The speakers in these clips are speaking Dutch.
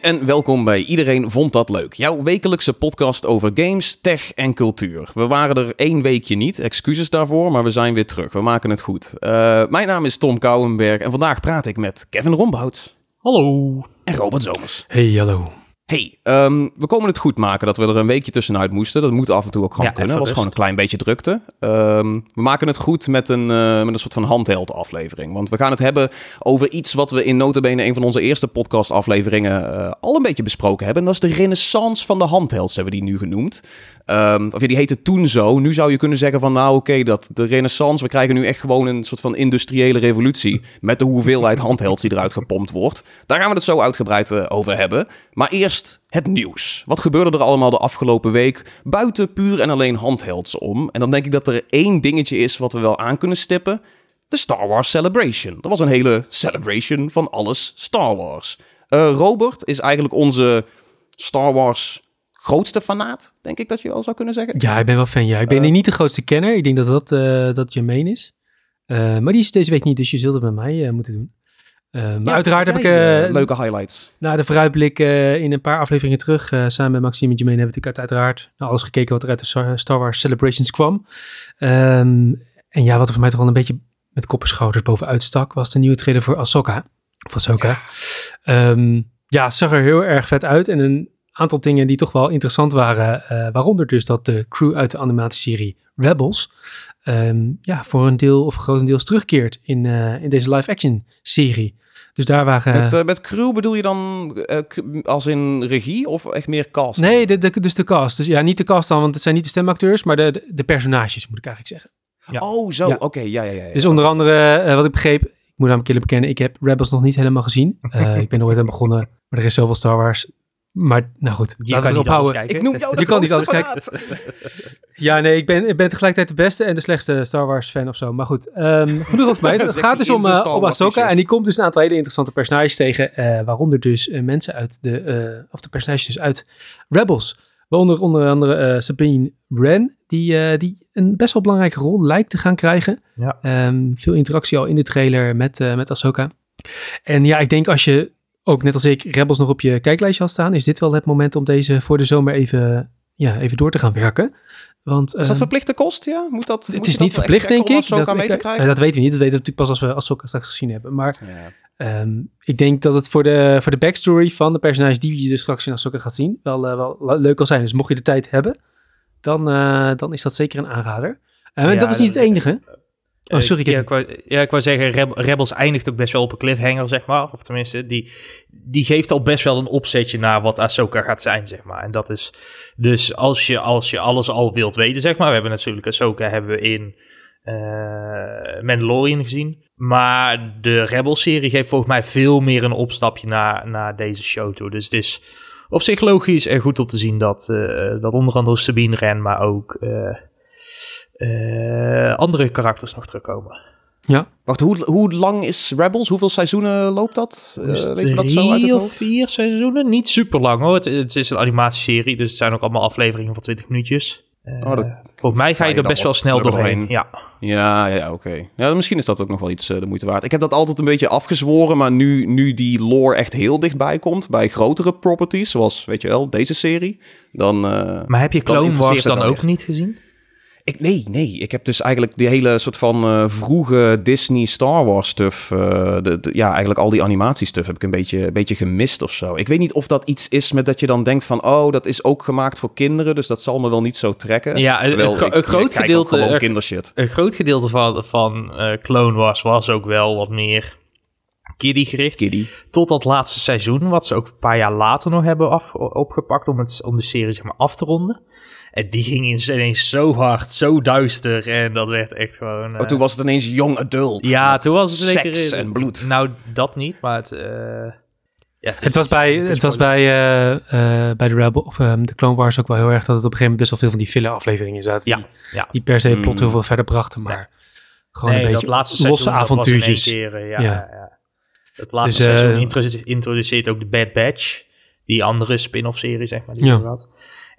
en welkom bij Iedereen Vond Dat Leuk. Jouw wekelijkse podcast over games, tech en cultuur. We waren er één weekje niet, excuses daarvoor, maar we zijn weer terug. We maken het goed. Uh, mijn naam is Tom Kouwenberg en vandaag praat ik met Kevin Rombouts. Hallo. En Robert Zomers. Hey, hallo hey, um, we komen het goed maken dat we er een weekje tussenuit moesten. Dat moet af en toe ook gewoon ja, kunnen. Dat was gewoon een klein beetje drukte. Um, we maken het goed met een, uh, met een soort van handheld aflevering. Want we gaan het hebben over iets wat we in notabene een van onze eerste podcast afleveringen uh, al een beetje besproken hebben. En dat is de renaissance van de handhelds, hebben we die nu genoemd. Um, of ja, die heette toen zo. Nu zou je kunnen zeggen van nou oké, dat de renaissance, we krijgen nu echt gewoon een soort van industriële revolutie met de hoeveelheid handhelds die eruit gepompt wordt. Daar gaan we het zo uitgebreid uh, over hebben. Maar eerst het nieuws. Wat gebeurde er allemaal de afgelopen week buiten puur en alleen handhelds om? En dan denk ik dat er één dingetje is wat we wel aan kunnen stippen. De Star Wars Celebration. Dat was een hele celebration van alles Star Wars. Uh, Robert is eigenlijk onze Star Wars grootste fanaat, denk ik dat je wel zou kunnen zeggen. Ja, ik ben wel fan. Ja, ik ben uh, niet de grootste kenner. Ik denk dat dat, uh, dat je meen is. Uh, maar die is deze week niet, dus je zult het met mij moeten doen. maar ja, uiteraard heb ik... leuke highlights. Na de vooruitblik in een paar afleveringen terug, samen met Maxime en Jermaine, hebben we natuurlijk uiteraard naar alles gekeken wat er uit de Star Wars Celebrations kwam. Um, en ja, wat er voor mij toch wel een beetje met kop en schouders bovenuit stak, was de nieuwe trailer voor Ahsoka. Of Ahsoka. Ja. Um, ja, zag er heel erg vet uit en een aantal dingen die toch wel interessant waren. Uh, waaronder dus dat de crew uit de animatieserie Rebels. Um, ja, voor een deel of grotendeels terugkeert in, uh, in deze live-action serie. Dus daar waren... Met, uh, met crew bedoel je dan als in regie of echt meer cast? Nee, de, de, dus de cast. Dus ja, niet de cast dan, want het zijn niet de stemacteurs, maar de, de, de personages moet ik eigenlijk zeggen. Ja. Oh, zo. Ja. Oké, okay. ja, ja, ja, ja, Dus onder andere, wat ik begreep, ik moet namelijk eerlijk bekennen, ik heb Rebels nog niet helemaal gezien. ik ben er ooit aan begonnen, maar er is zoveel Star Wars maar nou goed, je kan erop houden. Ik noem jou de je kan niet alles kijken. ja, nee, ik ben, ik ben tegelijkertijd de beste en de slechtste Star Wars fan of zo. Maar goed, um, genoeg over mij. Het gaat dus om, uh, om Ahsoka en die komt dus een aantal hele interessante personages tegen. Uh, waaronder dus uh, mensen uit de, of de personages dus uit Rebels. Waaronder onder andere Sabine Wren, die, die een best wel belangrijke rol lijkt te gaan krijgen. Ja. Um, veel interactie al in de trailer met, met Ahsoka. En ja, ik denk als je ook net als ik Rebels nog op je kijklijstje had staan, is dit wel het moment om deze voor de zomer even, ja, even door te gaan werken. Want, is dat uh, verplichte kost? Ja? Moet dat, het is niet verplicht, denk ik. Dat, mee te krijgen? dat weten we niet. Dat weten we natuurlijk pas als we als straks gezien hebben. Maar ja. um, ik denk dat het voor de, voor de backstory van de personages die je dus straks in Ahsoka gaat zien, wel, uh, wel leuk kan zijn. Dus mocht je de tijd hebben, dan, uh, dan is dat zeker een aanrader. En ja, dat is niet het enige. Oh, sorry. ja, ik wou, ja, ik wou zeggen, Rebels eindigt ook best wel op een cliffhanger, zeg maar. Of tenminste, die, die geeft al best wel een opzetje naar wat Ahsoka gaat zijn, zeg maar. En dat is dus als je, als je alles al wilt weten, zeg maar. We hebben natuurlijk Ahsoka hebben we in uh, Mandalorian gezien. Maar de Rebels-serie geeft volgens mij veel meer een opstapje naar, naar deze show toe. Dus het is op zich logisch en goed om te zien dat, uh, dat onder andere Sabine Ren, maar ook... Uh, uh, andere karakters nog terugkomen. Ja. Wacht, hoe, hoe lang is Rebels? Hoeveel seizoenen loopt dat? Uh, dus weet je dat zo uit het hoofd? of vier seizoenen? Niet super lang hoor. Het, het, is een animatieserie, dus het zijn ook allemaal afleveringen van 20 minuutjes. Uh, oh, volgens mij ga je er best wel snel doorheen. Ja, ja, ja oké. Okay. Ja, misschien is dat ook nog wel iets uh, de moeite waard. Ik heb dat altijd een beetje afgezworen, maar nu, nu die lore echt heel dichtbij komt bij grotere properties, zoals, weet je wel, deze serie, dan... maar heb je Clone Wars dan ook niet gezien? Ik, nee, nee. Ik heb dus eigenlijk die hele soort van uh, vroege Disney Star Wars stuff. Uh, de, de, ja, eigenlijk al die animatiestuff heb ik een beetje, een beetje gemist of zo. Ik weet niet of dat iets is met dat je dan denkt van... oh, dat is ook gemaakt voor kinderen, dus dat zal me wel niet zo trekken. Ja, een, een, een groot gedeelte... Kindershit. Een groot gedeelte van, van uh, Clone Wars was ook wel wat meer kiddie gericht. Kiddie. Tot dat laatste seizoen, wat ze ook een paar jaar later nog hebben af, opgepakt... om, het, om de serie zeg maar af te ronden. En die ging ineens zo hard, zo duister. En dat werd echt gewoon... Oh, toen was het ineens young adult. Ja, toen was het zeker... Seks en bloed. Nou, dat niet, maar het... Uh, ja, het, het, was bij, het, was bij, uh, uh, bij de Rebel of um, de Clone Wars ook wel heel erg dat het op een gegeven moment best wel veel van die filler afleveringen zaten. Ja, die, ja. die per se plot mm. heel veel verder brachten, maar gewoon nee, een beetje laatste losse avontuurtjes. Keer, ja, ja. ja, Het laatste dus, seizoen introduceert ook de Bad Batch, die andere spin-off serie zeg maar die ja. had.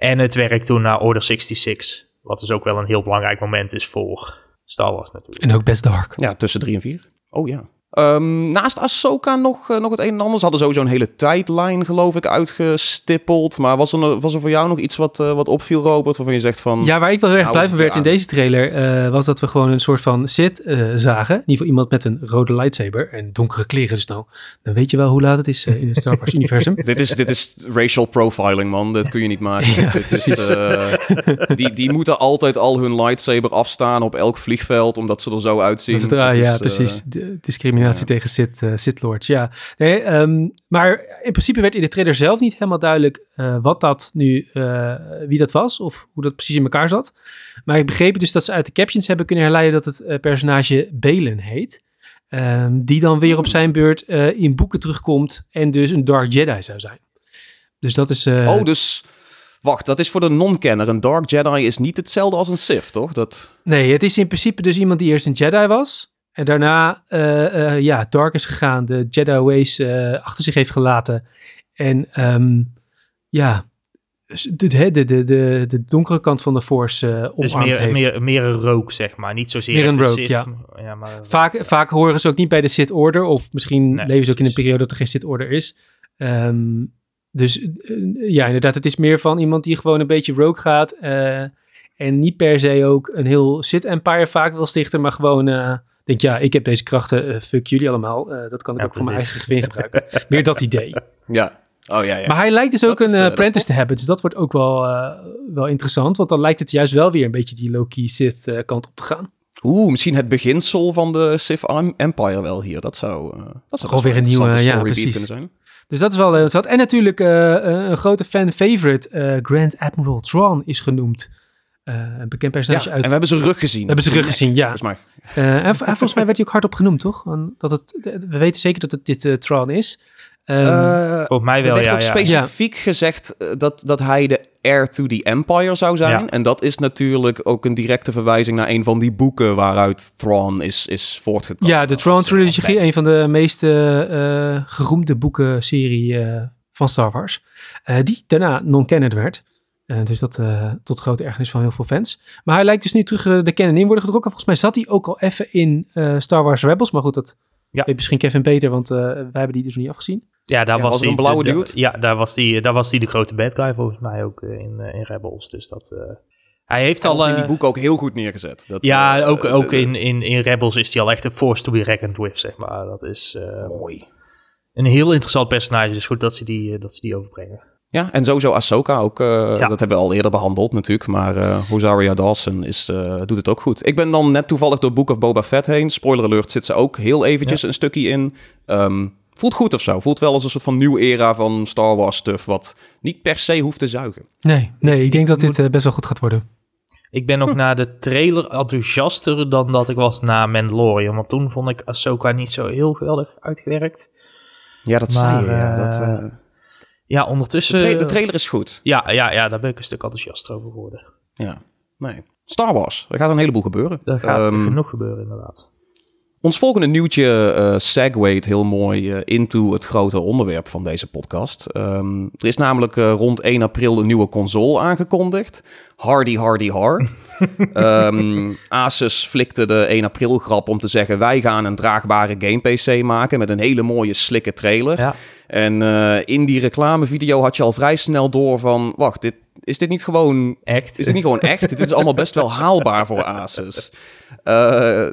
En het werk toen naar Order 66. Wat dus ook wel een heel belangrijk moment is voor Star Wars natuurlijk. En ook best dark. Ja, tussen drie en vier. Oh ja. Um, naast Ahsoka nog, uh, nog het een en ander. Ze hadden sowieso een hele tijdlijn, geloof ik, uitgestippeld. Maar was er, was er voor jou nog iets wat, uh, wat opviel, Robert? Waarvan je zegt van... Ja, waar ik wel heel erg blij van werd in deze trailer... Uh, was dat we gewoon een soort van Sith zagen. In ieder geval iemand met een rode lightsaber en donkere kleren. Dus nou, dan weet je wel hoe laat het is in het Star Wars universum. dit, is, dit is racial profiling, man. Dat kun je niet maken. ja, dit is, die, die moeten altijd al hun lightsaber afstaan op elk vliegveld... omdat ze er zo uitzien. Dat is, ja, precies. discriminatie tegen Sith, uh, Sith Lords. Ja, nee, ehm, maar in principe werd in de trailer zelf niet helemaal duidelijk uh, wat dat nu, uh, wie dat was of hoe dat precies in elkaar zat. Maar ik begreep dus dat ze uit de captions hebben kunnen herleiden dat het personage Belen heet. Um, die dan weer op zijn beurt in boeken terugkomt en dus een Dark Jedi zou zijn. Dus dat is. oh, dus. Wacht, dat is voor de non-kenner. Een Dark Jedi is niet hetzelfde als een Sith, toch? Dat... Nee, het is in principe dus iemand die eerst een Jedi was. En daarna, uh, ja, Dark is gegaan, de Jedi Ways uh, achter zich heeft gelaten. En um, ja, de, de, de, de, de donkere kant van de Force uh, dus meer, heeft. Meer, meer een rook, zeg maar. Niet zozeer meer een rook, ja. ja maar, vaak, vaak horen ze ook niet bij de Sith Order. Of misschien nee, leven ze ook in een periode dat er geen Sith Order is. Um, dus ja, inderdaad, het is meer van iemand die gewoon een beetje rogue gaat. en niet per se ook een heel Sith Empire vaak wil stichten, maar gewoon denk, ja, ik heb deze krachten, uh, fuck jullie allemaal. Uh, dat kan ik ook voor mijn eigen gewin gebruiken. Meer dat idee. Ja. Oh, ja, ja. Maar hij lijkt dus ook een uh, apprentice te hebben. Dus dat wordt ook wel, wel interessant. Want dan lijkt het juist wel weer een beetje die Loki Sith kant op te gaan. Oeh, misschien het beginsel van de Sith Empire wel hier. Dat zou, dat zou gewoon weer een nieuwe ja, precies. kunnen zijn. Dus dat is wel interessant. En natuurlijk een grote fan favorite, Grand Admiral Thrawn, is genoemd. Uh, een bekend personage ja, uit. En we hebben zijn rug gezien. We hebben zijn rug gezien, ja. Volgens mij. Uh, en, volgens mij werd hij ook hardop genoemd, toch? Dat het, we weten zeker dat het dit uh, Tron is. Um, volgens mij wel, er werd ja. ook specifiek gezegd dat, dat hij de heir to the Empire zou zijn. En dat is natuurlijk ook een directe verwijzing naar een van die boeken waaruit Thrawn is, is voortgekomen. Ja, de Thrawn Trilogy, een van de meest geroemde boeken serie van Star Wars. die daarna non-canon werd. Uh, dus dat uh, tot grote ergernis van heel veel fans. Maar hij lijkt dus nu terug uh, de canon in worden getrokken. Volgens mij zat hij ook al even in Star Wars Rebels. Maar goed, dat ja. weet misschien Kevin beter, want wij hebben die dus niet afgezien. Ja, daar ja, was, was die, een blauwe dude. Ja, daar was die, daar was die de grote bad guy volgens mij ook in, in Rebels. Dus dat... Hij heeft hij al in die boek ook heel goed neergezet. Dat, ja, ook, ook in, in, in Rebels is hij al echt een force to be reckoned with, zeg maar. Dat is mooi. Een heel interessant personage. Dus goed dat ze die, dat ze die overbrengen. Ja, en sowieso Ahsoka ook. Uh, ja. Dat hebben we al eerder behandeld natuurlijk. Maar uh, Rosaria Dawson is, uh, doet het ook goed. Ik ben dan net toevallig door Book of Boba Fett heen. Spoiler alert zit ze ook heel eventjes ja. een stukje in. Um, voelt goed of zo. Voelt wel als een soort van nieuwe era van Star Wars stuff. Wat niet per se hoeft te zuigen. Nee, nee ik denk dat dit best wel goed gaat worden. Ik ben nog hm. na de trailer enthousiaster dan dat ik was na Mandalorian. Want toen vond ik Ahsoka niet zo heel geweldig uitgewerkt. Ja, dat maar, zei je. Ja, dat, ja, ondertussen... De, tra de, trailer is goed. Ja, ja, ja, daar ben ik een stuk enthousiaster over geworden. Ja, nee. Star Wars, er gaat een heleboel gebeuren. Er gaat um, genoeg gebeuren, inderdaad. Ons volgende nieuwtje uh, segwayt heel mooi uh, into het grote onderwerp van deze podcast. Um, er is namelijk uh, rond 1 april een nieuwe console aangekondigd. Hardy, hardy, har. um, Asus flikte de 1 april grap om te zeggen... wij gaan een draagbare game PC maken met een hele mooie slikke trailer. Ja. En in die reclamevideo had je al vrij snel door van... wacht, dit, is dit niet gewoon echt? Is dit niet gewoon echt? dit is allemaal best wel haalbaar voor Asus. Uh,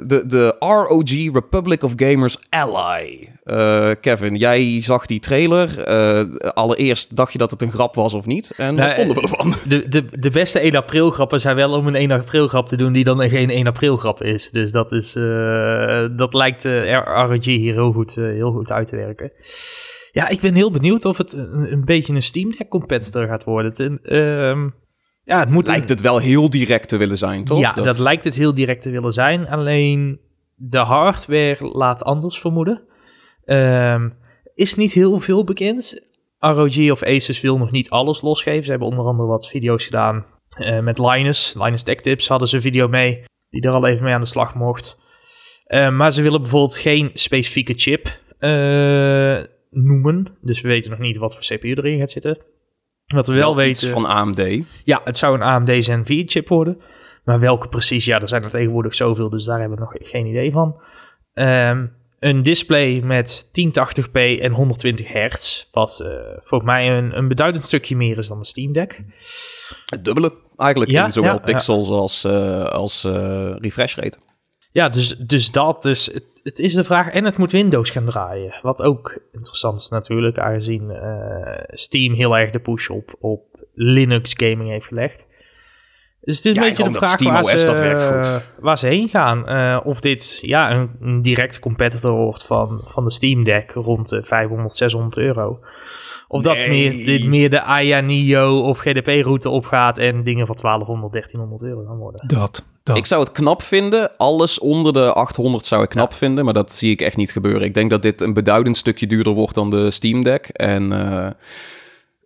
de, de ROG Republic of Gamers Ally. Uh, Kevin, jij zag die trailer. Uh, allereerst dacht je dat het een grap was of niet? En nou, wat vonden we ervan? De, de, de beste 1 april grappen zijn wel om een 1 april grap te doen die dan geen 1 april grap is. Dus dat, is, dat lijkt ROG hier heel goed, heel goed uit te werken. Ja, ik ben heel benieuwd of het een, een beetje een Steam Deck competitor gaat worden. Uh, ja, het moet lijkt het wel heel direct te willen zijn, toch? Ja, dat... lijkt het heel direct te willen zijn. Alleen de hardware laat anders vermoeden. Um, is niet heel veel bekend. ROG of Asus wil nog niet alles losgeven. Ze hebben onder andere wat video's gedaan uh, met Linus. Linus Tech Tips hadden ze een video mee, die er al even mee aan de slag mocht. Uh, maar ze willen bijvoorbeeld geen specifieke chip uh, noemen. Dus we weten nog niet wat voor CPU erin gaat zitten. Wat we wel, wel weten... van AMD. Ja, het zou een AMD Zen 4 chip worden. Maar welke precies? Ja, er zijn er tegenwoordig zoveel, dus daar hebben we nog geen idee van. Um, een display met 1080p en 120 hertz. Wat uh, volgens mij een, een beduidend stukje meer is dan de Steam Deck. Het dubbele eigenlijk ja, in zowel pixels als, uh, als uh, refresh rate. Ja, dus, dus dat. Dus het, het, is de vraag. En het moet Windows gaan draaien. Wat ook interessant is natuurlijk, aangezien Steam heel erg de push op, op Linux gaming heeft gelegd. Dus het is een beetje de vraag waar ze, dat werkt goed. waar ze heen gaan. Uh, of dit ja, een, een, directe competitor wordt van, van de Steam Deck rond de 500, 600 euro. Of dat meer, dit meer de Aya Neo of GDP-route opgaat en dingen van 1200, 1300 euro gaan worden. Dat, dat. Ik zou het knap vinden. Alles onder de 800 zou ik knap vinden, maar dat zie ik echt niet gebeuren. Ik denk dat dit een beduidend stukje duurder wordt dan de Steam Deck. En... Uh,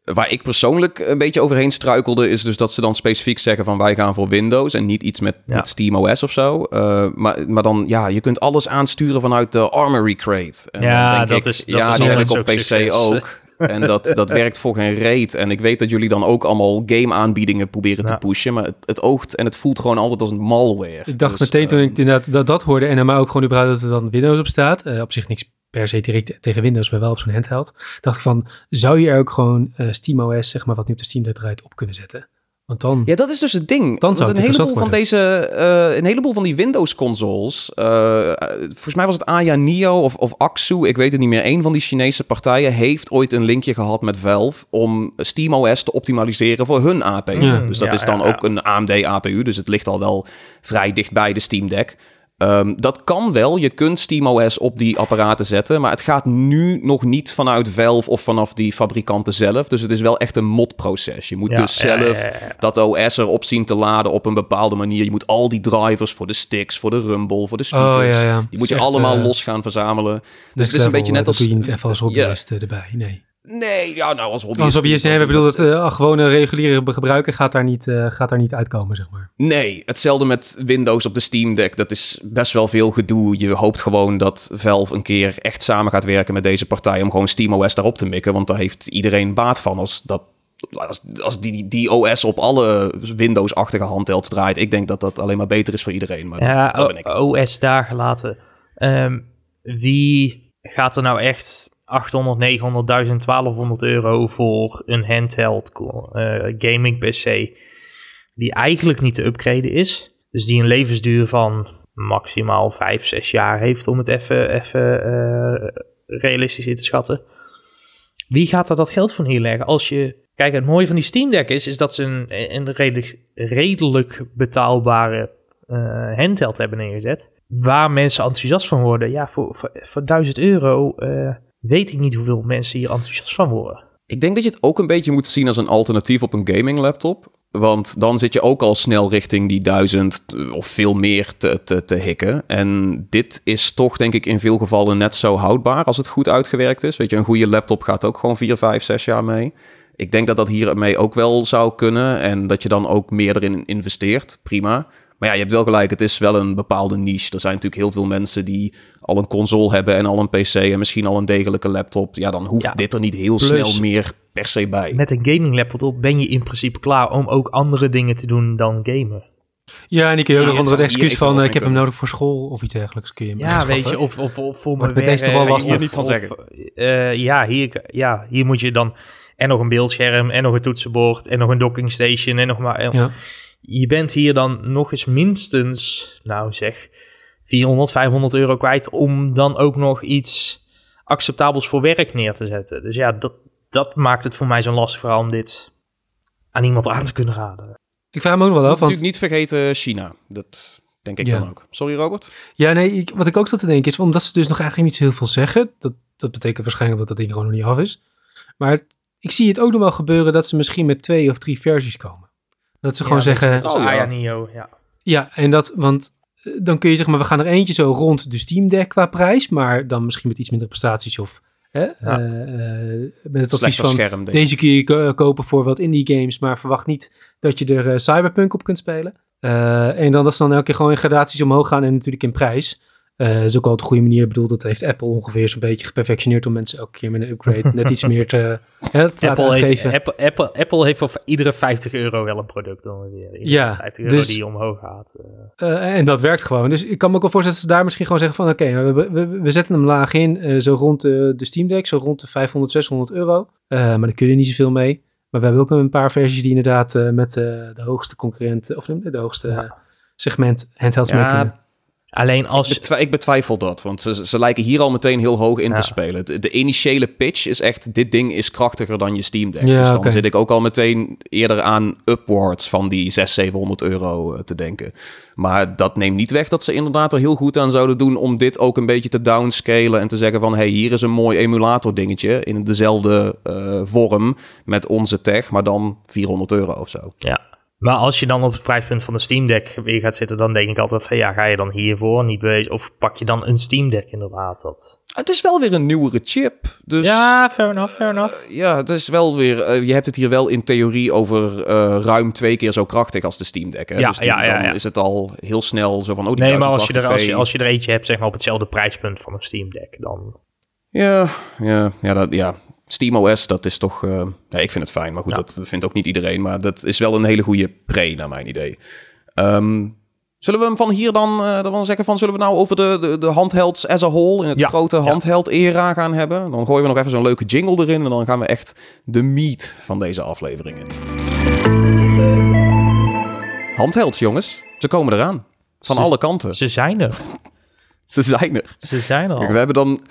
Waar ik persoonlijk een beetje overheen struikelde, is dus dat ze dan specifiek zeggen van wij gaan voor Windows en niet iets met, ja. met SteamOS of zo. Uh, maar, maar dan, ja, je kunt alles aansturen vanuit de Armory Crate. En ja, dan denk dat ik, is, dat ja, is die heb ik op PC ook. En dat, dat werkt voor geen reet. En ik weet dat jullie dan ook allemaal game-aanbiedingen proberen te pushen. Maar het, het oogt en het voelt gewoon altijd als een malware. Ik dacht dus, meteen toen ik inderdaad dat, dat hoorde en er maar ook gewoon überhaupt dat er dan Windows op staat. Uh, op zich niks per se direct tegen Windows, maar wel op zo'n handheld. Dacht ik van, zou je er ook gewoon uh, SteamOS, zeg maar, wat nu op de Steam Deck draait, op kunnen zetten? Want dan... Ja, dat is dus het ding. Dan Want een heleboel van deze, uh, een heleboel van die Windows-consoles, uh, volgens mij was het Aya Neo of, of Axu, ik weet het niet meer. Een van die Chinese partijen heeft ooit een linkje gehad met Valve om SteamOS te optimaliseren voor hun APU. dus dat is dan ook een AMD APU, dus het ligt al wel vrij dicht bij de Steam Deck. Um, dat kan wel. Je kunt SteamOS op die apparaten zetten. Maar het gaat nu nog niet vanuit Valve of vanaf die fabrikanten zelf. Dus het is wel echt een modproces. Je moet dus zelf dat OS erop zien te laden op een bepaalde manier. Je moet al die drivers voor de sticks, voor de rumble, voor de speakers. Oh, die moet je allemaal uh, los gaan verzamelen. Dus het is een beetje net als... Doe je niet even als hobbyist erbij, nee. Nee, ja, nou als hobbyist. Als hobbyist, nee, we bedoel, het uh, gewone reguliere gebruiker gaat daar, niet, uh, gaat daar niet uitkomen, zeg maar. Nee, hetzelfde met Windows op de Steam Deck. Dat is best wel veel gedoe. Je hoopt gewoon dat Valve een keer echt samen gaat werken met deze partij om gewoon SteamOS daarop te mikken. Want daar heeft iedereen baat van als dat als, als die, die OS op alle Windows-achtige handhelds draait, ik denk dat dat alleen maar beter is voor iedereen. Maar ja, dat ben ik. OS daar gelaten. Um, wie gaat er nou echt 800, 900, 1000, 1200 euro voor een handheld uh, gaming PC die eigenlijk niet te upgraden is. Dus die een levensduur van maximaal 5, 6 jaar heeft om het even, even uh, realistisch in te schatten. Wie gaat er dat geld van neerleggen als je... Kijk, het mooie van die Steam Deck is, is dat ze een, een redelijk, betaalbare uh, handheld hebben neergezet. Waar mensen enthousiast van worden. Ja, voor, voor, voor 1000 euro weet ik niet hoeveel mensen hier enthousiast van worden. Ik denk dat je het ook een beetje moet zien als een alternatief op een gaming laptop. Want dan zit je ook al snel richting die duizend of veel meer te, te, te hikken. En dit is toch, denk ik, in veel gevallen net zo houdbaar als het goed uitgewerkt is. Weet je, een goede laptop gaat ook gewoon 4, 5, 6 jaar mee. Ik denk dat dat hiermee ook wel zou kunnen. En dat je dan ook meer erin investeert. Prima. Maar ja, je hebt wel gelijk, het is wel een bepaalde niche. Er zijn natuurlijk heel veel mensen die al een console hebben en al een PC en misschien al een degelijke laptop. Ja, dan hoeft dit er niet heel snel meer per se bij. Met een gaming laptop ben je in principe klaar om ook andere dingen te doen dan gamen. Ja, en ik heb ook nog onder het excuus van uh, ik heb hem nodig voor school of iets dergelijks. Kun je ja, weet je, of, of, of voor mijn werk. deze toch wel lastig. niet van zeggen. Uh, ja, hier, ja, hier moet je dan en nog een beeldscherm en nog een toetsenbord en nog een docking station en nog maar... Ja je bent hier dan nog eens minstens, nou zeg, 400, 500 euro kwijt om dan ook nog iets acceptabels voor werk neer te zetten. Dus ja, dat, dat maakt het voor mij zo'n lastig verhaal om dit aan iemand aan te kunnen raden. Ik vraag me ook nog wel af. Want... Natuurlijk niet vergeten China. Dat denk ik dan ook. Sorry Robert? Ja, nee, ik, wat ik ook zat te denken is, omdat ze dus nog eigenlijk niet zo heel veel zeggen. Dat, dat betekent waarschijnlijk dat dat ding gewoon nog niet af is. Maar ik zie het ook nog wel gebeuren dat ze misschien met twee of drie versies komen. Dat ze gewoon zeggen... Net als oh, Aya Neo, ja. Ja, en dat, want eh, dan kun je zeggen, maar we gaan er eentje zo rond de Steam Deck qua prijs, maar dan misschien met iets minder prestaties of hè, ja. uh, met het advies van scherm, deze kun je kopen voor wat indie games, maar verwacht niet dat je er Cyberpunk op kunt spelen. en dan dat ze dan elke keer gewoon in gradaties omhoog gaan en natuurlijk in prijs. Uh, dat is ook wel op de goede manier bedoeld. Dat heeft Apple ongeveer zo'n beetje geperfectioneerd om mensen elke keer met een upgrade net iets meer te, hè, te Apple heeft, Apple, Apple, Apple, heeft voor iedere 50 euro wel een product ongeveer. Ja, 50 euro dus, die omhoog gaat. Uh. en dat werkt gewoon. Dus ik kan me ook wel voorstellen dat ze daar misschien gewoon zeggen van oké, we, we, we, zetten hem laag in, zo rond de, de Steam Deck, zo rond de 500, 600 euro. maar daar kun je niet zoveel mee. Maar we hebben ook een paar versies die inderdaad met de hoogste concurrent, of de, hoogste segment handhelds ja, mee Alleen als... Ik, betwijfel dat, want ze, ze lijken hier al meteen heel hoog in te spelen. De, initiële pitch is echt, dit ding is krachtiger dan je Steam Deck. Ja, dus dan zit ik ook al meteen eerder aan upwards van die 600, 700 euro eh, te denken. Maar dat neemt niet weg dat ze inderdaad er heel goed aan zouden doen om dit ook een beetje te downscalen en te zeggen van, hey, hier is een mooi emulator dingetje in dezelfde uh, vorm met onze tech, maar dan 400 euro of zo. Ja, maar als je dan op het prijspunt van de Steam Deck weer gaat zitten, dan denk ik altijd van ja, ga je dan hiervoor niet bezig? Of pak je dan een Steam Deck inderdaad? Dat... Het is wel weer een nieuwere chip. Dus, ja, fair enough, fair enough. Uh, ja, het is wel weer. Uh, je hebt het hier wel in theorie over uh, ruim twee keer zo krachtig als de Steam Deck. Hè? Ja, dus ja, ja, dan is het al heel snel zo van. Oh, nee, maar als je, er, als, je, als je er eentje hebt, zeg maar op hetzelfde prijspunt van een Steam Deck, dan. Ja, ja, ja, dat, ja. SteamOS, dat is toch... Uh, ja, ik vind het fijn, maar goed, dat vindt ook niet iedereen. Maar dat is wel een hele goede pre, naar mijn idee. Um, zullen we hem van hier dan, uh, dan zeggen van... Zullen we nou over de, de, de handhelds as a whole... in het grote handheld-era gaan hebben? Dan gooien we nog even zo'n leuke jingle erin... en dan gaan we echt de meat van deze aflevering in. Handhelds, jongens. Ze komen eraan. Van alle kanten. Ze zijn er. ze zijn er. Ze zijn er al. we hebben dan...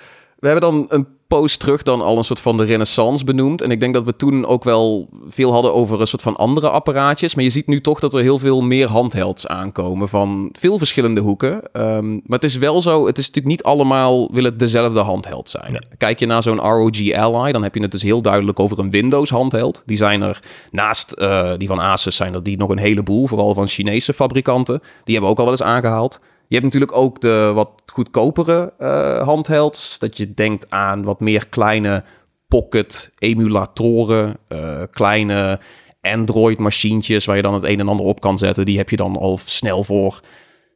We hebben dan een post terug dan al een soort van de renaissance benoemd. En ik denk dat we toen ook wel veel hadden over een soort van andere apparaatjes. Maar je ziet nu toch dat er heel veel meer handhelds aankomen van veel verschillende hoeken. Ehm, maar het is wel zo, het is natuurlijk niet allemaal wil het dezelfde handheld zijn. Kijk je naar zo'n ROG Ally, dan heb je het dus heel duidelijk over een Windows handheld. Die zijn er naast uh, die van Asus zijn er die nog een heleboel, vooral van Chinese fabrikanten. Die hebben ook al wel eens aangehaald. Je hebt natuurlijk ook de wat goedkopere uh, handhelds. Dat je denkt aan wat meer kleine pocket emulatoren, uh, kleine Android machientjes waar je dan het een en ander op kan zetten. Die heb je dan al snel voor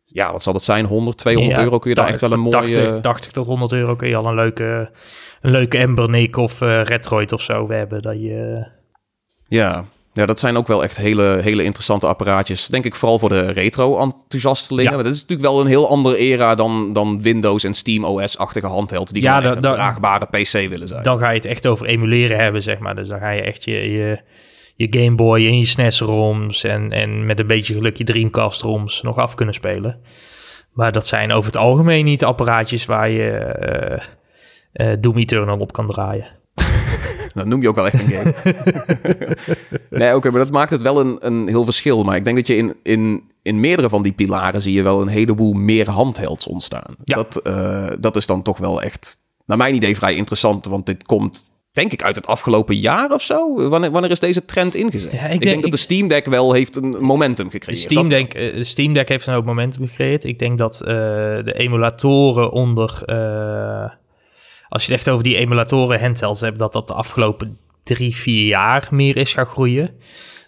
ja, wat zal het zijn? 100, 200 euro kun je daar echt wel een mooie... 80, 80 tot 100 euro kun je al een leuke, een leuke Embernic of uh, Retroid of zo hebben. Dat je... Ja, ja, dat zijn ook wel echt hele, hele interessante apparaatjes. Denk ik vooral voor de retro-enthousiastelingen. Ja. Dat is natuurlijk wel een heel andere era dan, dan Windows en Steam OS-achtige handhelds... die ja, een draagbare PC willen zijn. Dan ga je het echt over emuleren hebben, zeg maar. Dus dan ga je echt je, je, je Game Boy en je SNES-ROMs... En, en met een beetje geluk je Dreamcast-ROMs nog af kunnen spelen. Maar dat zijn over het algemeen niet apparaatjes waar je uh, uh, Doom Eternal op kan draaien. Dat noem je ook wel echt een game. nee, oké, maar dat maakt het wel een, een heel verschil. Maar ik denk dat je in, in, in meerdere van die pilaren zie je wel een heleboel meer handhelds ontstaan. Ja. Dat, uh, dat is dan toch wel echt, naar mijn idee, vrij interessant. Want dit komt denk ik uit het afgelopen jaar of zo. Wanneer, wanneer is deze trend ingezet? Ja, ik, denk, dat de Steam Deck wel heeft een momentum gecreëerd. Steam Deck, uh, de Steam Deck heeft een hoop momentum gecreëerd. Ik denk dat uh, de emulatoren onder als je het echt over die emulatoren handhelds hebt, dat dat de afgelopen drie, vier jaar meer is gaan groeien.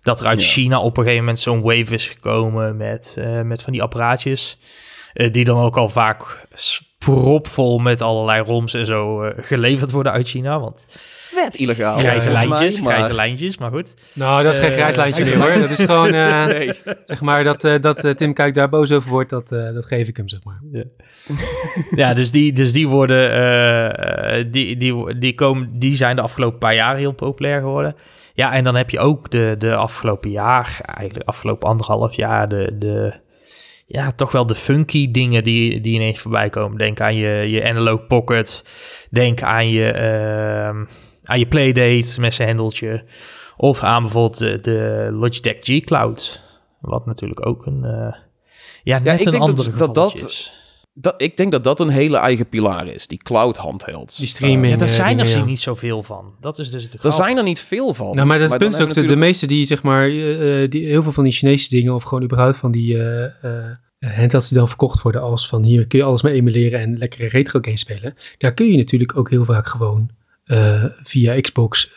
Dat er uit China op een gegeven moment zo'n wave is gekomen met, uh, met van die apparaatjes. Uh, die dan ook al vaak propvol met allerlei roms en zo uh, geleverd worden uit China. Want vet illegaal. Grijze lijntjes, maar... grijze lijntjes, maar goed. Nou, dat is geen grijs lijntje meer hoor. Dat is gewoon, nee. zeg maar, dat, dat Tim Kijk daar boos over wordt, dat, dat geef ik hem, zeg maar. Ja. ja, dus die, dus die worden, uh, die, die, die, komen, die zijn de afgelopen paar jaar heel populair geworden. Ja, en dan heb je ook de, de afgelopen jaar, eigenlijk afgelopen anderhalf jaar, de, de, ja, toch wel de funky dingen die, die ineens voorbij komen. Denk aan je, je Analog Pocket, denk aan je, uh, aan je Playdate met zijn hendeltje. Of aan bijvoorbeeld de, de Logitech G Cloud, wat natuurlijk ook een... Uh, ja, net ja, een andere dat, dat, dat dat, ik denk dat dat een hele eigen pilaar is, die cloud handhelds. Die streaming. Uh, ja, daar zijn er niet zoveel van. Dat is dus de Er zijn er niet veel van. Nou, maar dat maar punt is ook, natuurlijk... de, meeste die zeg maar, uh, die, heel veel van die Chinese dingen, of gewoon überhaupt van die uh, handhelds die dan verkocht worden als van hier kun je alles mee emuleren en lekkere retro games spelen. Daar kun je natuurlijk ook heel vaak gewoon via Xbox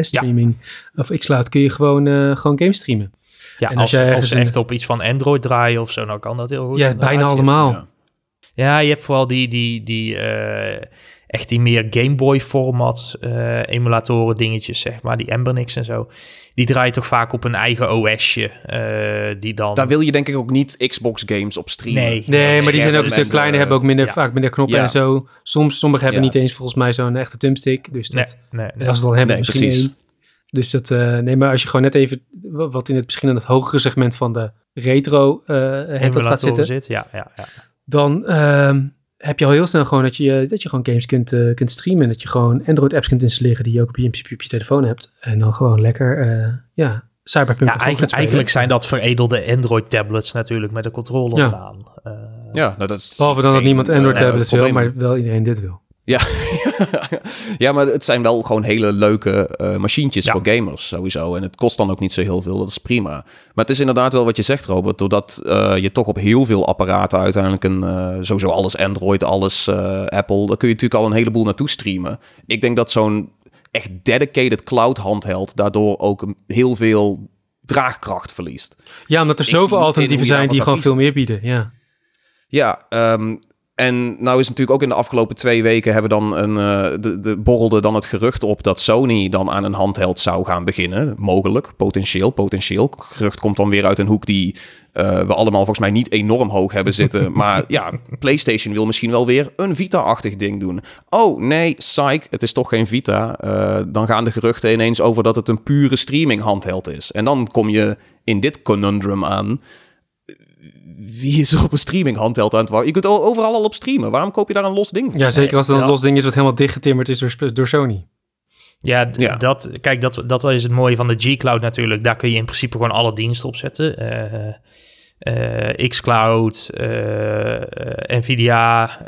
streaming of xCloud kun je gewoon, gewoon games streamen. Ja, en als, als, als ze echt op iets van Android draaien of zo, dan kan dat heel goed. Ja, bijna allemaal. Ja. Ja, je hebt vooral die, die, die echt die meer Game Boy format emulatoren dingetjes, zeg maar. Die Embernix en zo die draait toch vaak op een eigen OSje. Uh, die dan... Daar wil je denk ik ook niet Xbox games op streamen. Nee, nee maar die zijn ook een kleine, hebben ook minder, vaak minder knoppen en zo. Soms, sommigen hebben niet eens volgens mij zo'n echte thumbstick. Dus dat, nee, nee, als ze dan hebben, misschien één. Dus dat, uh, nee, maar als je gewoon net even, wat in het misschien in het hogere segment van de retro uh, gaat zitten. Zit, ja, ja, ja. Dan, uh, heb je al heel snel gewoon dat je, dat je gewoon games kunt, uh, kunt streamen. Dat je gewoon Android-apps kunt installeren die je ook op je, op je telefoon hebt. En dan gewoon lekker, uh, ja, Cyberpunk. Ja, eigenlijk, eigenlijk zijn dat veredelde Android-tablets natuurlijk met een controller ja. aan. Uh, ja, nou, dat is Behalve dan dat niemand Android-tablets wil, maar wel iedereen dit wil. Ja. ja, maar het zijn wel gewoon hele leuke uh, machientjes voor gamers sowieso. En het kost dan ook niet zo heel veel, dat is prima. Maar het is inderdaad wel wat je zegt, Robert. Doordat uh, je toch op heel veel apparaten uiteindelijk een... Uh, sowieso alles Android, alles Apple... daar kun je natuurlijk al een heleboel naartoe streamen. Ik denk dat zo'n echt dedicated cloud handheld... daardoor ook heel veel draagkracht verliest. Ja, omdat er zoveel alternatieven zijn die gewoon veel meer bieden, ja. Ja, um, en nou is natuurlijk ook in de afgelopen twee weken hebben dan een, uh, de, de borrelde dan het gerucht op dat Sony dan aan een handheld zou gaan beginnen. Mogelijk, potentieel, potentieel. Gerucht komt dan weer uit een hoek die uh, we allemaal volgens mij niet enorm hoog hebben zitten. maar ja, PlayStation wil misschien wel weer een Vita-achtig ding doen. Oh nee, psych, het is toch geen Vita. Uh, dan gaan de geruchten ineens over dat het een pure streaming handheld is. En dan kom je in dit conundrum aan wie is er op een streaming handheld aan het wachten? Je kunt overal al op streamen. Waarom koop je daar een los ding voor? Ja, zeker als het een los ding is wat helemaal dichtgetimmerd is door, door Sony. Ja, ja, Dat, kijk, dat, dat is het mooie van de G-Cloud natuurlijk. Daar kun je in principe gewoon alle diensten op zetten. Uh, uh, xCloud, uh, Nvidia,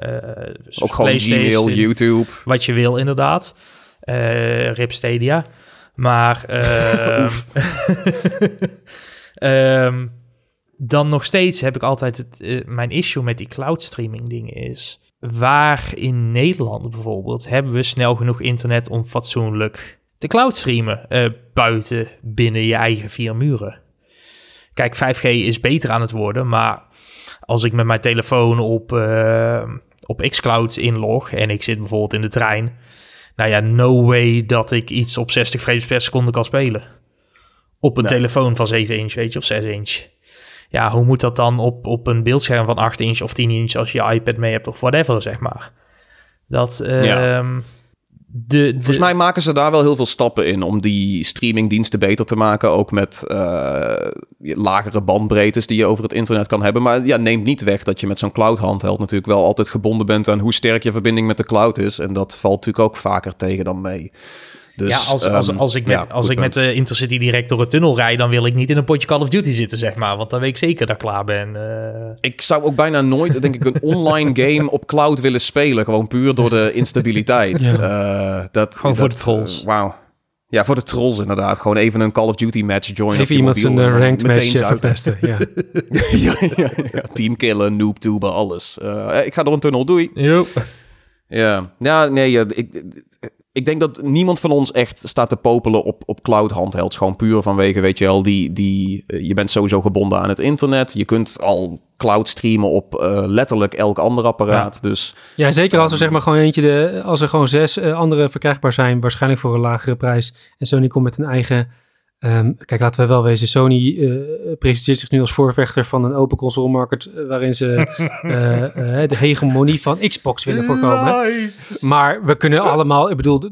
ook gewoon Gmail, YouTube. Wat je wil, inderdaad. Rip Stadia. Maar... um, dan nog steeds heb ik altijd het, uh, mijn issue met die cloud streaming dingen is. Waar in Nederland bijvoorbeeld hebben we snel genoeg internet om fatsoenlijk te cloud streamen uh, buiten binnen je eigen vier muren. Kijk, 5G is beter aan het worden, maar als ik met mijn telefoon op, uh, op xCloud inlog en ik zit bijvoorbeeld in de trein, nou ja, no way dat ik iets op 60 frames per seconde kan spelen. Op een telefoon van 7 inch, weet je, of 6 inch ja, hoe moet dat dan op, op een beeldscherm van 8 inch of 10 inch als je iPad mee hebt of whatever, zeg maar. Dat, ja. Ehm, de, Volgens mij maken ze daar wel heel veel stappen in om die streamingdiensten beter te maken. Ook met uh, lagere bandbreedtes die je over het internet kan hebben. Maar ja, neemt niet weg dat je met zo'n cloud handheld natuurlijk wel altijd gebonden bent aan hoe sterk je verbinding met de cloud is. En dat valt natuurlijk ook vaker tegen dan mee. Dus, ja, als, als, ehm, als ik met, als ik met de Intercity direct door het tunnel rijd, dan wil ik niet in een potje Call of Duty zitten, zeg maar. Want dan weet ik zeker dat ik klaar ben. Uh... Ik zou ook bijna nooit, denk ik, een online game op cloud willen spelen. Gewoon puur door de instabiliteit. Ja. Uh, dat, gewoon voor de trolls. Uh, Wauw. Ja, voor de trolls inderdaad. Gewoon even een Call of Duty match joinen. Even iemand zijn ranked match verpesten, ja. ja, ja, ja, Teamkillen, noobtuber, alles. ik ga door een tunnel, doei. Yep. Ja, ja nee, ik, ik denk dat niemand van ons echt staat te popelen op, op cloud handhelds. Gewoon puur vanwege, weet je wel, die, die, uh, je bent sowieso gebonden aan het internet. Je kunt al cloud streamen op uh, letterlijk elk ander apparaat. Ja. Dus, ja, zeker als er zeg maar gewoon eentje, de, als er gewoon zes uh, andere verkrijgbaar zijn, waarschijnlijk voor een lagere prijs. En Sony komt met een eigen Um, kijk, laten we wel wezen. Sony uh, presenteert zich nu als voorvechter van een open console market. Uh, waarin ze uh, de hegemonie van Xbox willen voorkomen. Nice. Maar we kunnen allemaal, ik bedoel,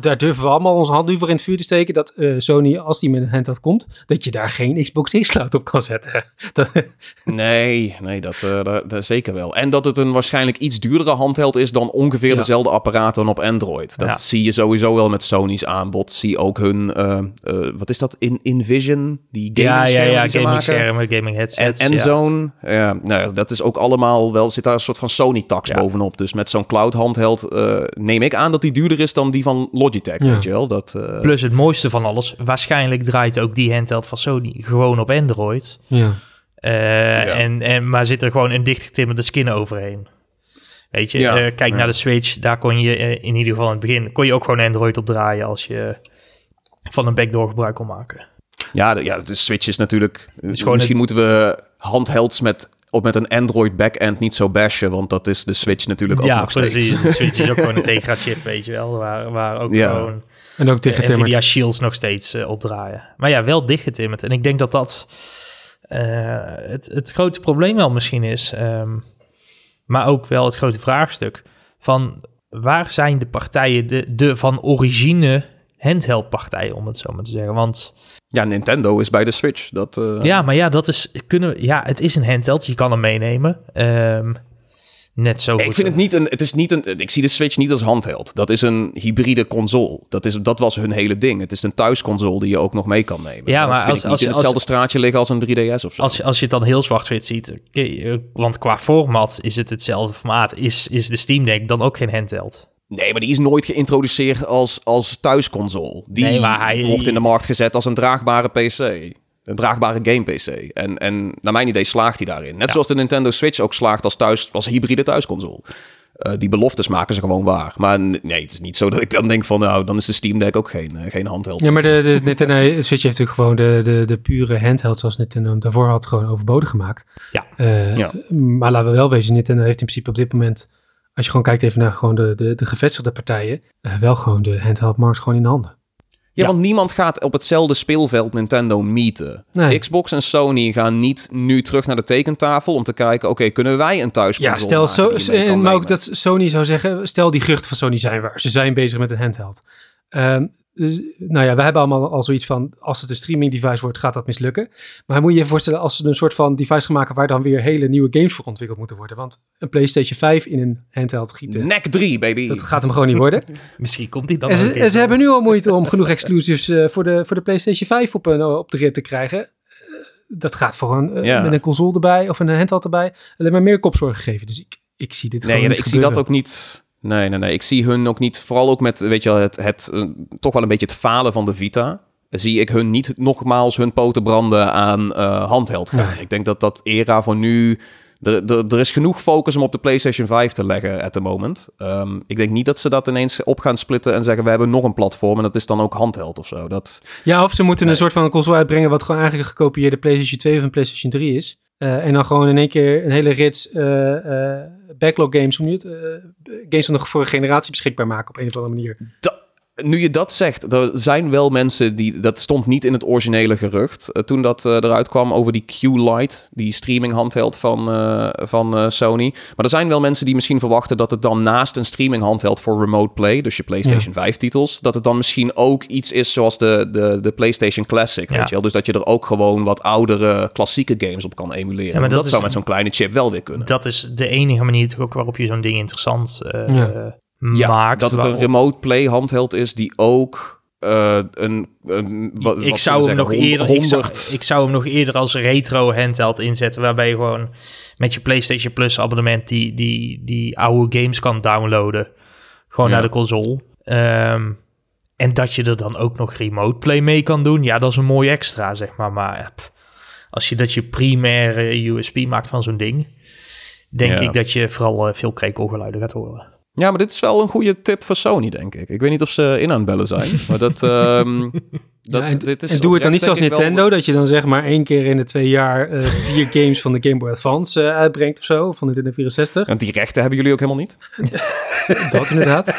daar durven we allemaal onze hand nu voor in het vuur te steken. Dat Sony, als die met een handheld komt, dat je daar geen Xbox X-Cloud op kan zetten. nee, nee, dat, dat, dat, zeker wel. En dat het een waarschijnlijk iets duurdere handheld is dan ongeveer ja. dezelfde apparaten op Android. Dat ja. zie je sowieso wel met Sony's aanbod. Zie ook hun, wat is dat? In Invision, die gaming ja, ja, ja, gaming schermen, gaming headsets. En, en zo'n, ja, nou, dat is ook allemaal wel, zit daar een soort van Sony-tax ja. bovenop. Dus met zo'n cloud handheld uh, neem ik aan dat die duurder is dan die van Logitech, ja. weet je wel. Dat, uh... Plus het mooiste van alles, waarschijnlijk draait ook die handheld van Sony gewoon op Android. Ja. Uh, ja. En, en, maar zit er gewoon een dichtgetimmerde skin overheen. Weet je, ja, kijk naar de Switch, daar kon je in ieder geval in het begin, kon je ook gewoon Android op draaien als je van een backdoor gebruik kon maken. Ja, de, ja, de Switch is natuurlijk... Is misschien moeten we handhelds met op met een Android backend niet zo bashen, want dat is de Switch natuurlijk ook ja, nog precies. steeds. De Switch is ook gewoon een Tegra chip, weet je wel, waar, waar ook Ja. gewoon En ook tegen de Timmer. Nvidia Shields nog steeds eh, opdraaien. Maar ja, wel dichtgetimmerd. En ik denk dat dat eh, het, het grote probleem wel misschien is. ehm, maar ook wel het grote vraagstuk van waar zijn de partijen, de, de van origine handheld partijen, om het zo maar te zeggen. Want Ja, Nintendo is bij de Switch. Dat, eh, ja, maar ja, dat is, kunnen, ja, het is een handheld, je kan hem meenemen. Ehm, net zo Ik vind het niet een. Het is niet een. Ik zie de Switch niet als handheld. Dat is een hybride console. Dat, is, dat was hun hele ding. Het is een thuisconsole die je ook nog mee kan nemen. Ja, Dat maar vind als- ik als je- in als- hetzelfde straatje liggen als een 3DS of zo. Als je, als je het dan heel zwart-wit ziet, eh, want qua format is het hetzelfde formaat, is, is de Steam Deck dan ook geen handheld? Nee, maar die is nooit geïntroduceerd als, als thuisconsole. Die Nee, maar hij- wordt in de markt gezet als een draagbare PC. Een draagbare game-PC. En, en naar mijn idee slaagt hij daarin. Net zoals de Nintendo Switch ook slaagt als, thuis, als hybride thuisconsole. Eh, die beloftes maken ze gewoon waar. Maar nee, het is niet zo dat ik dan denk van... nou, dan is de Steam Deck ook geen, eh, geen handheld. Ja, maar de, de Nintendo Switch heeft natuurlijk gewoon de, de, de pure handheld zoals Nintendo hem daarvoor had gewoon overbodig gemaakt. Ja. Eh, Ja. Maar laten we wel wezen, Nintendo heeft in principe op dit moment, als je gewoon kijkt even naar gewoon de, de, de gevestigde partijen, eh, wel gewoon de handheldmarkt gewoon in de handen. Ja, Ja. want niemand gaat op hetzelfde speelveld Nintendo meeten. Nee. Xbox en Sony gaan niet nu terug naar de tekentafel om te kijken... oké, kunnen wij een thuisconsole Ja, stel, maken zo, en, maar ook dat Sony zou zeggen, stel die geruchten van Sony zijn waar. Ze zijn bezig met een handheld. Ehm, eh, nou ja, we hebben allemaal al zoiets van, als het een streaming device wordt, gaat dat mislukken. Maar moet je je voorstellen, als ze een soort van device gaan maken waar dan weer hele nieuwe games voor ontwikkeld moeten worden. Want een PlayStation 5 in een handheld gieten, NEC 3, baby. dat gaat hem gewoon niet worden. Misschien komt die dan En ze, een keer en ze hebben nu al moeite om genoeg exclusives eh, voor, de, voor de PlayStation 5 op, een, op de rit te krijgen. Eh, dat gaat voor een, eh, Ja. met een console erbij of een handheld erbij alleen maar meer kopzorgen geven. Dus ik, ik zie dit Nee, gewoon ja, niet ik zie dat ook niet. Nee, nee, nee. Ik zie hun ook niet. Vooral ook met, weet je het, het eh, toch wel een beetje het falen van de Vita. Zie ik hun niet nogmaals hun poten branden aan eh handheld gaan. Nee. Ik denk dat dat era voor nu. Er, is genoeg focus om op de PlayStation 5 te leggen at the moment. Ehm, ik denk niet dat ze dat ineens op gaan splitten en zeggen: we hebben nog een platform en dat is dan ook handheld of zo. Dat, Ja, of ze moeten Nee. een soort van console uitbrengen wat gewoon eigenlijk een gekopieerde PlayStation 2 of een PlayStation 3 is. Eh, en dan gewoon in één keer een hele rits eh, eh, backlog games, hoe het? Games van de vorige generatie beschikbaar maken op een of andere manier. Nu je dat zegt, er zijn wel mensen die... Dat stond niet in het originele gerucht. eh, toen dat eh, eruit kwam over die Q-Lite, die streaming handheld van, eh, van Sony. Maar er zijn wel mensen die misschien verwachten dat het dan naast een streaming handheld voor remote play, dus je PlayStation 5 titels, dat het dan misschien ook iets is zoals de, de, de PlayStation Classic, Ja. weet je wel? Dus dat je er ook gewoon wat oudere klassieke games op kan emuleren. Ja, maar dat zou met zo'n kleine chip wel weer kunnen. Dat is de enige manier toch ook waarop je zo'n ding interessant eh, Ja. maakt. dat het een remote play handheld is die ook eh, een, een wat, ik wat zou hem nog eerder, ik zou, 100 ik zou hem nog eerder als retro handheld inzetten, waarbij je gewoon met je PlayStation Plus abonnement die, die, die oude games kan downloaden, gewoon Ja. naar de console. Ehm, en dat je er dan ook nog remote play mee kan doen, ja, dat is een mooi extra, zeg maar. Maar pff, als je dat je primaire USB maakt van zo'n ding, denk Ja. ik dat je vooral eh, veel krekelgeluiden gaat horen. Ja, maar dit is wel een goede tip voor Sony, denk ik. Ik weet niet of ze in aan het bellen zijn, maar dat... ehm, dat Ja, en, dit is en doe het dan niet zoals Nintendo, dat je dan zeg maar één keer in de twee jaar eh, vier games van de Game Boy Advance eh, uitbrengt of zo, van Nintendo 64. wel- Want die rechten hebben jullie ook helemaal niet? Dat inderdaad.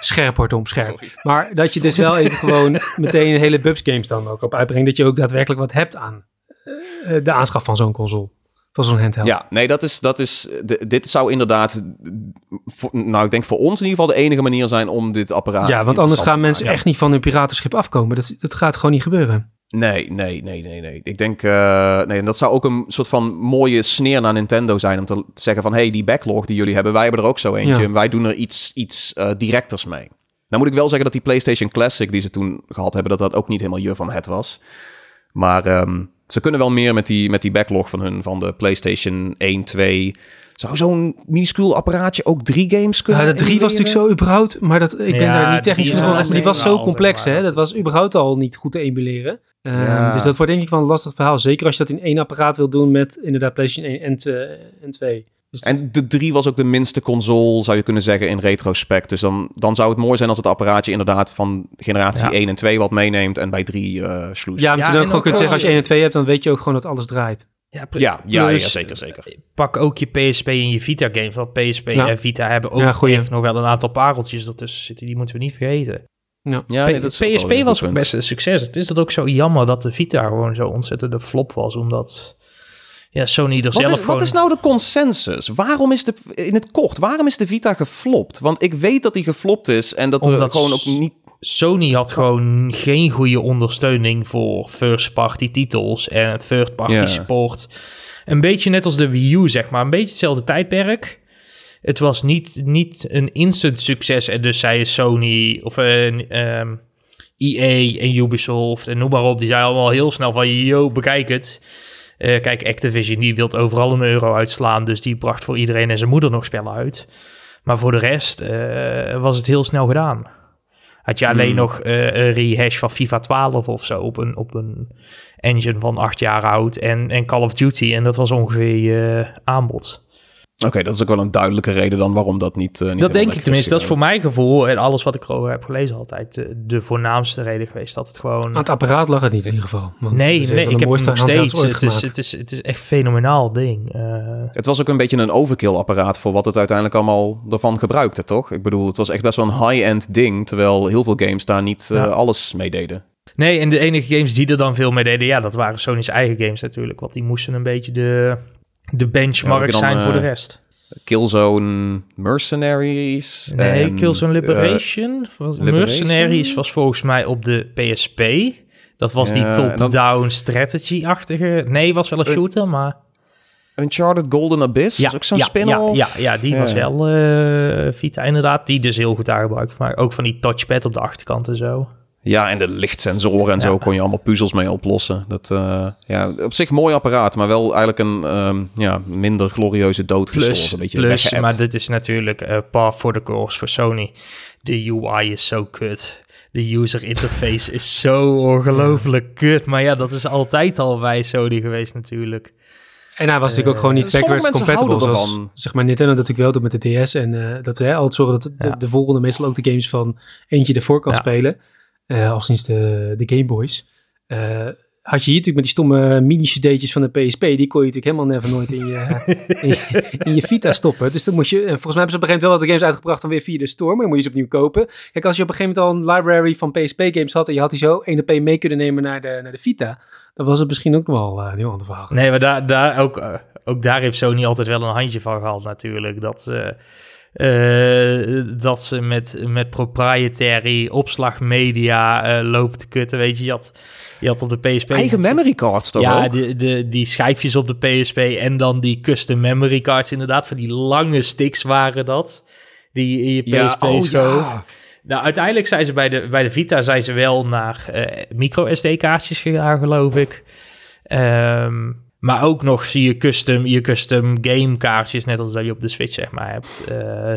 Scherp om scherp. Maar dat je dus wel even gewoon meteen hele Bubs games dan ook op uitbrengt. Dat je ook daadwerkelijk wat hebt aan eh, de aanschaf van zo'n console. Van zo'n handheld. Ja, nee, dat is... Dat is de- dit zou inderdaad... Voor, nou, ik denk voor ons in ieder geval de enige manier zijn om dit apparaat... Ja, want anders gaan mensen echt niet van hun piratenschip afkomen. Dat, dat gaat gewoon niet gebeuren. Nee, nee, nee, nee, nee. Ik denk, eh, nee, en dat zou ook een soort van mooie sneer naar Nintendo zijn om te zeggen van, hey, die backlog die jullie hebben, wij hebben er ook zo eentje Ja. en wij doen er iets, iets eh, directers mee. Nou moet ik wel zeggen dat die PlayStation Classic die ze toen gehad hebben, dat dat ook niet helemaal je van het was. Maar ehm, ze kunnen wel meer met die, met die backlog van hun, van de PlayStation 1, 2. Zou zo'n minuscuul apparaatje ook drie games Ja, kunnen de drie was natuurlijk zo überhaupt, maar dat, ik ben Ja, daar niet technisch onderlegd, maar die was zo complex, zeg maar. hè. Dat was überhaupt al niet goed te emuleren. Ehm, Ja. Dus dat wordt denk ik wel een lastig verhaal. Zeker als je dat in één apparaat wil doen met inderdaad PlayStation 1 en, te- en 2. Dus En de 3 was ook de minste console, zou je kunnen zeggen, in retrospect. Dus dan, dan zou het mooi zijn als het apparaatje inderdaad van generatie Ja. 1 en 2 wat meeneemt en bij 3 eh sloes. ja, maar Ja, je dan en gewoon ook kunt zeggen, als je wel- 1 en 2 hebt, dan weet je ook gewoon dat alles draait. Ja, ja, ja, ja, zeker, zeker. Pak ook je PSP en je Vita games. Want PSP en Vita hebben ook nog wel een aantal pareltjes ertussen zitten. Die moeten we niet vergeten. Ja, ja nee, PSP was ook best een succes. Het is dat ook zo jammer dat de Vita gewoon zo ontzettende flop was. Omdat ja, Sony er zelf is, Wat is nou de consensus? Waarom is de, in het kort, waarom is de Vita geflopt? Want ik weet dat die geflopt is en dat er gewoon ook niet... Sony had gewoon geen goede ondersteuning voor first-party titels en third-party support. Een beetje net als de Wii U, zeg maar. Een beetje hetzelfde tijdperk. Het was niet, niet een instant succes en dus zei Sony of een... EA e en Ubisoft en noem maar op. Die zei allemaal heel snel van, yo, bekijk het. Uh, kijk, Activision die wil overal een euro uitslaan, dus die bracht voor iedereen en zijn moeder nog spellen uit. Maar voor de rest uh, was het heel snel gedaan. Had je alleen hmm. nog uh, een rehash van FIFA 12 of zo op een, op een engine van acht jaar oud en, en Call of Duty. En dat was ongeveer je aanbod. Oké, dat is ook wel een duidelijke reden dan waarom dat niet. Uh, niet dat denk ik tenminste. Dat is voor mijn gevoel en alles wat ik erover heb gelezen altijd de, de, voornaamste reden geweest. Dat het gewoon. Aan het apparaat lag het niet in ieder geval. nee, nee, ik heb het nog steeds. Het is, het, is, het is echt fenomenaal ding. Uh... Het was ook een beetje een overkill apparaat voor wat het uiteindelijk allemaal ervan gebruikte, toch? Ik bedoel, het was echt best wel een high-end ding, terwijl heel veel games daar niet uh, alles mee deden. Nee, en de enige games die er dan veel mee deden, ja, dat waren Sony's eigen games natuurlijk. Want die moesten een beetje de, de benchmark zijn voor de rest. Killzone Mercenaries. Nee, Killzone Liberation. Mercenaries was volgens mij op de PSP. Dat was die top-down strategy-achtige. Nee, was wel een shooter, maar... Uncharted Golden Abyss, ja, ook zo'n ja, spin-off. Ja, ja, die was wel uh, Vita inderdaad. Die dus heel goed aangebruikt. Maar ook van die touchpad op de achterkant en zo. Ja, en de lichtsensoren en zo kon je allemaal puzzels mee oplossen. Dat, uh, ja, op zich mooi apparaat, maar wel eigenlijk een um, ja, minder glorieuze dood plus, een beetje plus maar dit is natuurlijk uh, par for the course voor Sony. De UI is zo kut. De user interface is zo ongelooflijk kut. Maar ja, dat is altijd al bij Sony geweest natuurlijk. En hij was natuurlijk ook gewoon niet backwards compatible. Zoals, zeg maar Nintendo natuurlijk wel doet met de DS. En uh, dat we altijd zorgen dat de, de, volgende meestal ook de games van eentje ervoor kan spelen. Uh, al sinds de, de Game Boys. Uh, had je hier natuurlijk met die stomme mini-cd'tjes van de PSP, die kon je natuurlijk helemaal never nooit in je, in, je, Vita stoppen. Dus dan moest je, en volgens mij hebben ze op een gegeven moment wel wat de games uitgebracht dan weer via de store, maar dan moet je ze opnieuw kopen. Kijk, als je op een gegeven moment al een library van PSP games had en je had die zo 1 op 1 mee kunnen nemen naar de, naar de Vita, dan was het misschien ook wel uh, een heel ander verhaal. Nee, maar daar, daar ook, ook daar heeft Sony altijd wel een handje van gehad natuurlijk. Dat uh, dat ze met, met proprietary opslagmedia uh, lopen te kutten. Weet je, je had, je had op de PSP... Eigen memory cards toch Ja, de, de, die schijfjes op de PSP en dan die custom memory cards inderdaad. Van die lange sticks waren dat. Die in je PSP ja, oh, Ja. Nou, uiteindelijk zijn ze bij de, bij de Vita zijn ze wel naar uh, micro SD-kaartjes gegaan, geloof ik. Um, maar ook nog zie je custom, je custom game kaartjes, net als dat je op de Switch zeg maar hebt. Uh,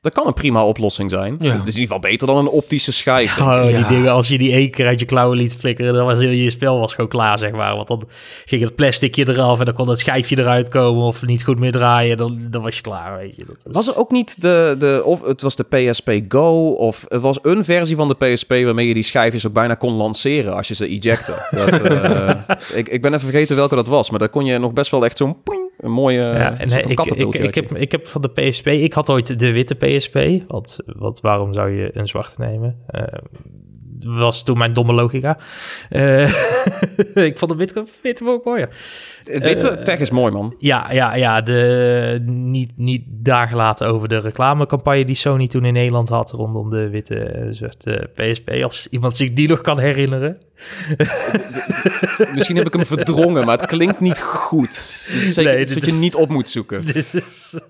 dat kan een prima oplossing zijn. Het is in ieder geval beter dan een optische schijf. Oh, die dingen, als je die één keer uit je klauwen liet flikkeren, dan was heel je spel was gewoon klaar, zeg maar. Want dan ging het plasticje eraf en dan kon het schijfje eruit komen of niet goed meer draaien. Dan, dan was je klaar, weet je. Dat is... Was er ook niet de, de, of het was de PSP Go of het was een versie van de PSP waarmee je die schijfjes ook bijna kon lanceren als je ze ejecte. dat, uh, ik, ik ben even vergeten welke dat was, maar daar kon je nog best wel echt zo'n een mooie ja, en, ik, ik, ik, heb, ik heb van de PSP, ik had ooit de witte PSP. Wat, wat, waarom zou je een zwarte nemen? Uh, was toen mijn domme logica. Uh, ik vond de witte, witte ook mooier. Het witte uh, tech is mooi, man. Ja, ja, ja. De, niet, niet daar gelaten over de reclamecampagne die Sony toen in Nederland had rondom de witte zwarte PSP. Als iemand zich die nog kan herinneren. Misschien heb ik hem verdrongen, maar het klinkt niet goed. Is zeker nee, iets wat je niet op moet zoeken. Dit is,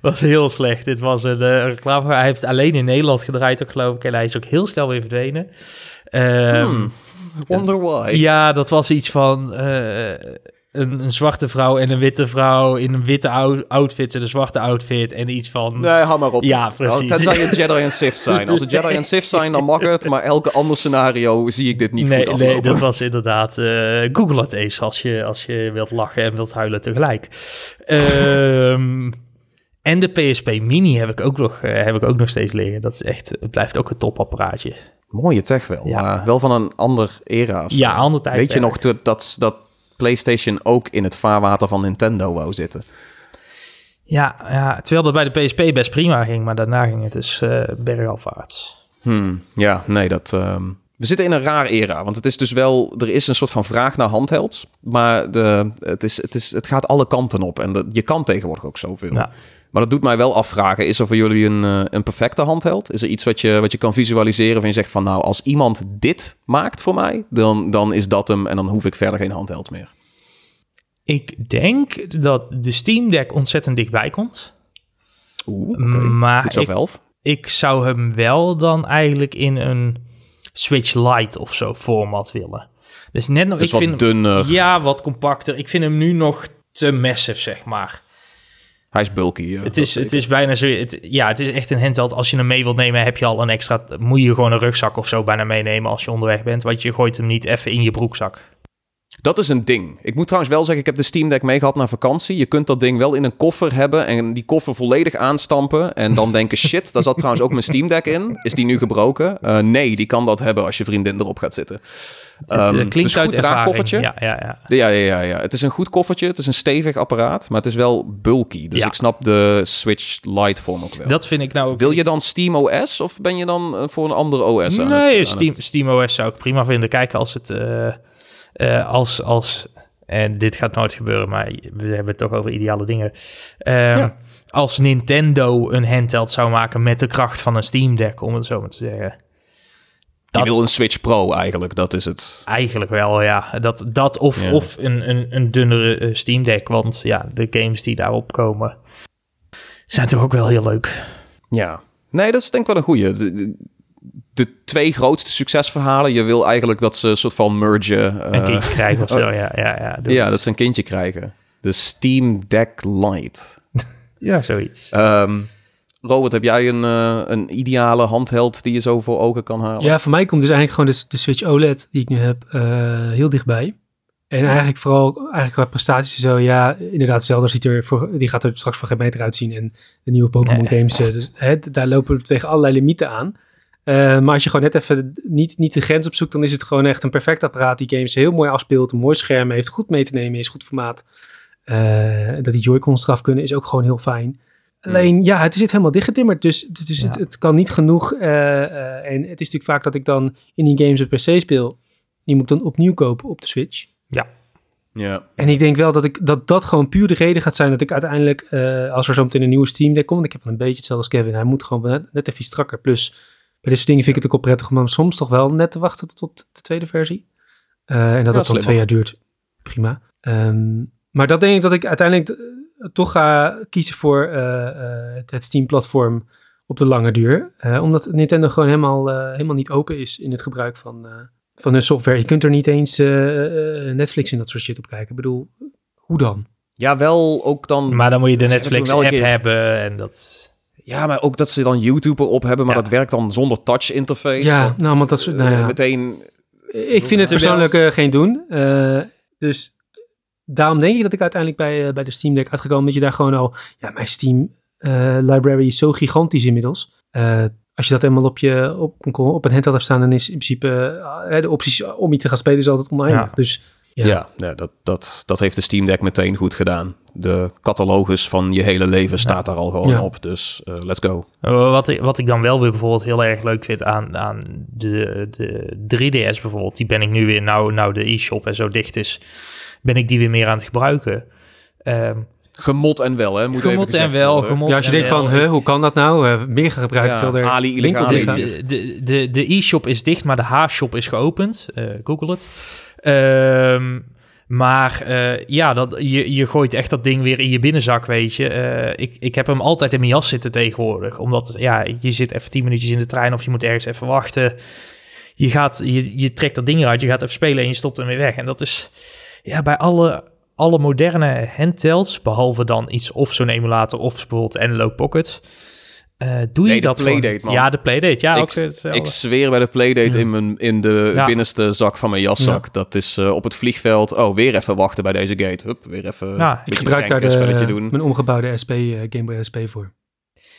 was heel slecht. Dit was een uh, reclame. Hij heeft alleen in Nederland gedraaid, ook, geloof ik. En hij is ook heel snel weer verdwenen. Um, wonder why. Ja, dat was iets van... Uh, een, een, zwarte vrouw en een witte vrouw in een witte outfit en een zwarte outfit en iets van... Nee, hou maar op. Ja, precies. tenzij je Jedi en Sith zijn. Als het Jedi en Sith zijn, dan mag het, maar elke ander scenario zie ik dit niet nee, goed aflopen. Nee, dat was inderdaad... Uh, Google het eens als je, als je wilt lachen en wilt huilen tegelijk. um, en de PSP Mini heb ik ook nog, uh, heb ik ook nog steeds liggen. Dat is echt, het blijft ook een topapparaatje. Mooie tech wel, ja. maar wel van een ander era. Ja, ander tijd. Weet je nog dat, dat PlayStation ook in het vaarwater van Nintendo wou zitten. Ja, ja, terwijl dat bij de PSP best prima ging, maar daarna ging het dus uh, bergafwaarts. Hmm, ja, nee, dat... Ehm, we zitten in een raar era, want het is dus wel... Er is een soort van vraag naar handhelds, maar de, het, is, het, is, het gaat alle kanten op. En je kan tegenwoordig ook zoveel. Ja. Maar dat doet mij wel afvragen. Is er voor jullie een, uh, een perfecte handheld? Is er iets wat je, wat je kan visualiseren van je zegt van... nou, als iemand dit maakt voor mij, dan, dan is dat hem... en dan hoef ik verder geen handheld meer. Ik denk dat de Steam Deck ontzettend dichtbij komt. Oeh, okay. Maar ik, ik zou hem wel dan eigenlijk in een Switch Lite of zo format willen. Dus net nog... Dus ik vind dunner. ja, wat compacter. Ik vind hem nu nog te massive, zeg maar. Hij is bulky. het, is, het is bijna zo. Het, ja, het is echt een handheld. Als je hem mee wilt nemen, heb je al een extra. Moet je gewoon een rugzak of zo bijna meenemen als je onderweg bent. Want je gooit hem niet even in je broekzak. Dat is een ding. Ik moet trouwens wel zeggen, ik heb de Steam Deck meegehad naar vakantie. Je kunt dat ding wel in een koffer hebben en die koffer volledig aanstampen. En dan denken, shit, daar zat trouwens ook mijn Steam Deck in. Is die nu gebroken? Uh, nee, die kan dat hebben als je vriendin erop gaat zitten. Het, um, klinkt dus uit koffertje. Ja, ja, ja. Ja, ja, ja, ja. Het is een goed koffertje. Het is een stevig apparaat, maar het is wel bulky. Dus ik snap de Switch Lite vorm ook wel. Dat vind ik nou ook... Wil je dan Steam OS of ben je dan eh, voor een andere OS aan Nee, het, Steam, Steam OS zou ik prima vinden. Kijken als het... Uh, uh, als, als en dit gaat nooit gebeuren, maar we hebben het toch over ideale dingen. Ehm, als Nintendo een handheld zou maken met de kracht van een Steam Deck, om het zo maar te zeggen. Dat, wil een Switch Pro eigenlijk, dat is het. Eigenlijk wel, ja. Dat, dat of, of een, een, een dunnere eh, Steam Deck, want ja, de games die daarop komen zijn toch ook wel heel leuk. Ja, nee, dat is denk ik wel een goede de twee grootste succesverhalen. Je wil eigenlijk dat ze een soort van mergen. Uh, een kindje krijgen of zo, ja. Ja, ja, ja dat ze een kindje krijgen. De Steam Deck Lite. ja, zoiets. Um, Robert, heb jij een, uh, een ideale handheld die je zo voor ogen kan halen? Ja, voor mij komt dus eigenlijk gewoon de, de Switch OLED die ik nu heb uh, heel dichtbij. En eigenlijk vooral eigenlijk qua prestaties zo, ja, inderdaad, Zelda ziet er voor, die gaat er straks voor geen meter uitzien. En de nieuwe Pokémon games, dus, hè, daar lopen we tegen allerlei limieten aan. Uh, maar als je gewoon net even niet, niet de grens opzoekt, dan is het gewoon echt een perfect apparaat die games heel mooi afspeelt, een mooi scherm heeft, goed mee te nemen is, goed formaat. Uh, dat die Joy-Cons eraf kunnen is ook gewoon heel fijn. Alleen, ja, het zit helemaal dichtgetimmerd, dus, dus het, het, kan niet genoeg. Uh, en het is natuurlijk vaak dat ik dan in die games op PC speel. Die moet ik dan opnieuw kopen op de Switch. Ja. Ja. En ik denk wel dat, ik, dat dat gewoon puur de reden gaat zijn dat ik uiteindelijk, als er zo meteen een nieuwe Steam Deck komt, ik heb een beetje hetzelfde als Kevin, hij moet gewoon net, net even strakker. Plus, bij dit soort dingen vind ik het ook wel prettig om soms toch wel net te wachten tot de tweede versie. Uh, en dat het dan twee jaar duurt. Prima. Um, maar dat denk ik dat ik uiteindelijk uh, toch ga kiezen voor uh, het Steam-platform op de lange duur. omdat Nintendo gewoon helemaal, helemaal niet open is in het gebruik van, van hun software. Je kunt er niet eens Netflix en dat soort shit op kijken. Ik bedoel, hoe dan? Ja, wel ook dan... Maar dan moet je de Netflix-app hebben en dat... Ja, maar ook dat ze dan YouTube erop hebben, maar dat werkt dan zonder touch interface. Ja, nou, maar dat is nou ja. meteen. Ik vind het persoonlijk uh, geen doen. Uh, dus daarom denk ik dat ik uiteindelijk bij, uh, bij de Steam Deck uitgekomen dat je daar gewoon al, ja, mijn Steam library is zo gigantisch inmiddels. als je dat helemaal op je op, op een handheld hebt staan, dan is in principe de opties om iets te gaan spelen is altijd oneindig. Ja. Dus ja, ja, dat, dat, dat heeft de Steam Deck meteen goed gedaan. De catalogus van je hele leven staat daar al gewoon op. Dus uh, let's go. Wat ik, wat ik dan wel weer bijvoorbeeld heel erg leuk vind aan, aan de, de 3DS bijvoorbeeld. Die ben ik nu weer, nou, nou de e-shop en zo dicht is, ben ik die weer meer aan het gebruiken. Um, Gemot en wel, hè? Moet gemot en wel. Gemot ja, als je denkt van, huh, hoe kan dat nou? Uh, meer gaan gebruiken ja, er Ali illegaal. De, de, de, de e-shop is dicht, maar de H-shop is geopend. Uh, Google het. Um, maar uh, ja, dat, je, je gooit echt dat ding weer in je binnenzak, weet je. Uh, ik, ik heb hem altijd in mijn jas zitten tegenwoordig. Omdat ja, je zit even tien minuutjes in de trein of je moet ergens even wachten. Je, gaat, je, je trekt dat ding eruit, je gaat even spelen en je stopt hem weer weg. En dat is ja, bij alle, alle moderne handhelds, behalve dan iets of zo'n emulator of bijvoorbeeld Analog Pocket... Uh, doe je dat Playdate, man. Ja, de Playdate. Ja, ik, ook ik zweer bij de Playdate in, mijn, in de binnenste zak van mijn jaszak. Dat is uh, op het vliegveld. Oh, weer even wachten bij deze gate. Hup, weer even ja, ik gebruik daar de, doen. mijn omgebouwde SP, uh, Game Boy SP voor.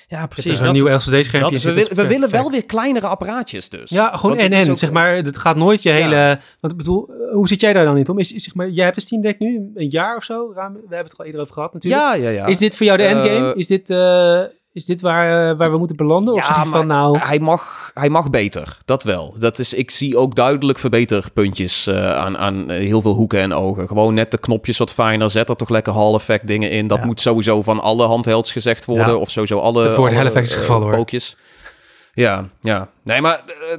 Ja, precies. een nieuw LCD-schermpje. We, willen, we willen wel weer kleinere apparaatjes dus. Ja, gewoon en en. Zeg maar, het gaat nooit je hele... Want ik bedoel, hoe zit jij daar dan in, Tom? Is, zeg maar, jij hebt de Steam Deck nu een jaar of zo? We hebben het al eerder over gehad natuurlijk. Ja, ja, ja. Is dit voor jou de endgame? Is dit... Uh, is dit waar, uh, waar we moeten belanden? Of ja, van nou... hij, mag, hij mag beter. Dat wel. Dat is, ik zie ook duidelijk verbeterpuntjes uh, aan, aan heel veel hoeken en ogen. Gewoon net de knopjes wat fijner. Zet er toch lekker Hall effect dingen in. Dat ja. moet sowieso van alle handhelds gezegd worden. Ja. Of sowieso alle... Het woord Hall effect is gevallen hoor. Ja, ja. Nee, maar... Uh,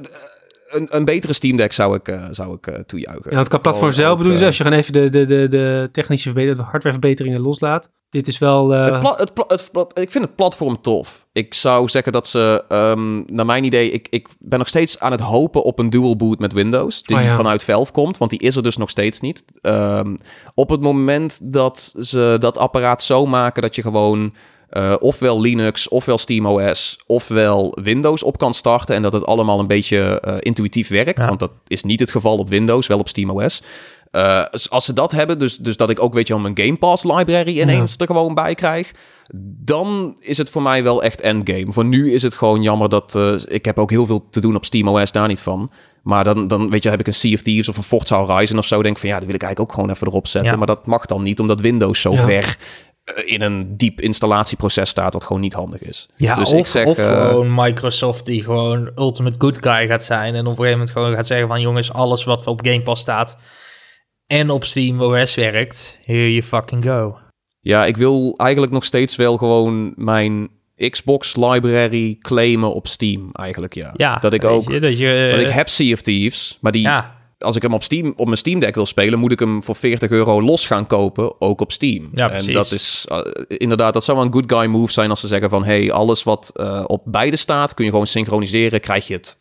een, een, betere Steam Deck zou ik, uh, zou ik uh, toejuichen. Ja, het kan platform zelf bedoelen ze, als je gewoon even de, de, de, de technische verbeteringen, de hardwareverbeteringen loslaat. Dit is wel... Uh... Het pla het pla het ik vind het platform tof. Ik zou zeggen dat ze, um, naar mijn idee, ik, ik ben nog steeds aan het hopen op een dual boot met Windows. Die oh, ja. vanuit Valve komt, want die is er dus nog steeds niet. Um, op het moment dat ze dat apparaat zo maken dat je gewoon... Uh, ofwel Linux, ofwel SteamOS, ofwel Windows op kan starten. En dat het allemaal een beetje uh, intuïtief werkt. Ja. Want dat is niet het geval op Windows, wel op SteamOS. Uh, als ze dat hebben, dus, dus dat ik ook weet je al mijn Game Pass library ineens ja. er gewoon bij krijg. Dan is het voor mij wel echt endgame. Voor nu is het gewoon jammer dat ik heb ook heel veel te doen op SteamOS, daar niet van. Maar dan, dan weet je, heb ik een Sea of Thieves of een Forza Horizon of zo. Denk van ja, dat wil ik eigenlijk ook gewoon even erop zetten. Ja. Maar dat mag dan niet, omdat Windows zo ja. ver in een diep installatieproces staat dat gewoon niet handig is. Ja, dus of, ik zeg, of uh, gewoon Microsoft die gewoon ultimate good guy gaat zijn en op een gegeven moment gewoon gaat zeggen van jongens, alles wat op Game Pass staat en op Steam OS werkt, here you fucking go. Ja, ik wil eigenlijk nog steeds wel gewoon mijn Xbox library claimen op Steam eigenlijk, ja. ja dat ik ook, je, dat je, want ik heb Sea of Thieves, maar die... Ja als ik hem op Steam op mijn Steam Deck wil spelen, moet ik hem voor 40 euro los gaan kopen, ook op Steam. Ja, en dat is uh, inderdaad, dat zou wel een good guy move zijn als ze zeggen van hey, alles wat uh, op beide staat, kun je gewoon synchroniseren, krijg je het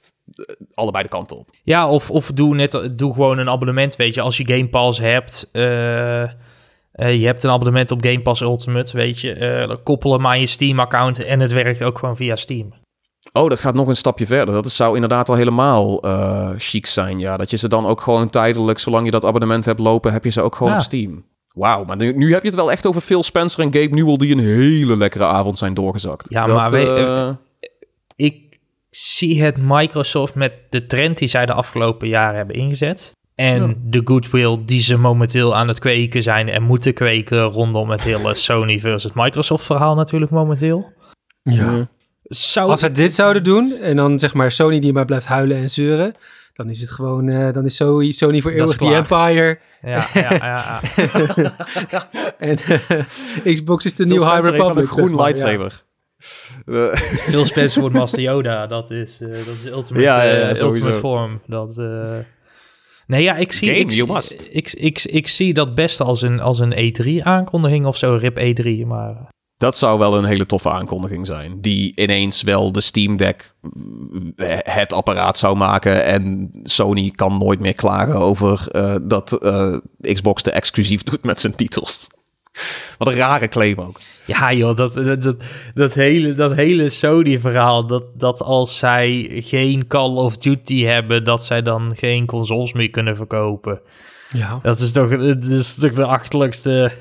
allebei de kanten op. Ja, of, of doe, net, doe gewoon een abonnement, weet je, als je Game Pass hebt. je hebt een abonnement op Game Pass Ultimate, weet je. koppel hem aan je Steam-account en het werkt ook gewoon via Steam. Oh, dat gaat nog een stapje verder. Dat zou inderdaad al helemaal uh, chic zijn. Ja, dat je ze dan ook gewoon tijdelijk, zolang je dat abonnement hebt lopen, heb je ze ook gewoon ja. op Steam. Wauw, maar nu, nu, heb je het wel echt over Phil Spencer en Gabe Newell die een hele lekkere avond zijn doorgezakt. Ja, dat, maar we, uh... ik zie het Microsoft met de trend die zij de afgelopen jaren hebben ingezet. En ja. de goodwill die ze momenteel aan het kweken zijn en moeten kweken rondom het hele Sony versus Microsoft verhaal natuurlijk momenteel. Ja. Zou... Als ze dit zouden doen en dan zeg maar Sony die maar blijft huilen en zeuren, dan is het gewoon, uh, dan is Sony, Sony voor eeuwig die Empire. Ja, ja, ja. ja. en uh, Xbox is de nieuwe High Republic. Een groen lightsaber. Phil Spencer wordt Master Yoda, dat is, uh, dat is ultimate, ja, ja, ja, ultimate form. Dat, Nee, ja, ik zie, Game, ik, you must. Ik, ik, ik, ik, zie dat best als een, als een E3-aankondiging of zo, RIP E3, maar... Dat zou wel een hele toffe aankondiging zijn. Die ineens wel de Steam Deck het apparaat zou maken. En Sony kan nooit meer klagen over uh, dat uh, Xbox te exclusief doet met zijn titels. Wat een rare claim ook. Ja joh, dat, dat, dat, hele, dat hele Sony-verhaal... Dat, dat als zij geen Call of Duty hebben... dat zij dan geen consoles meer kunnen verkopen. Ja. Dat is toch, dat is toch de achterlijkste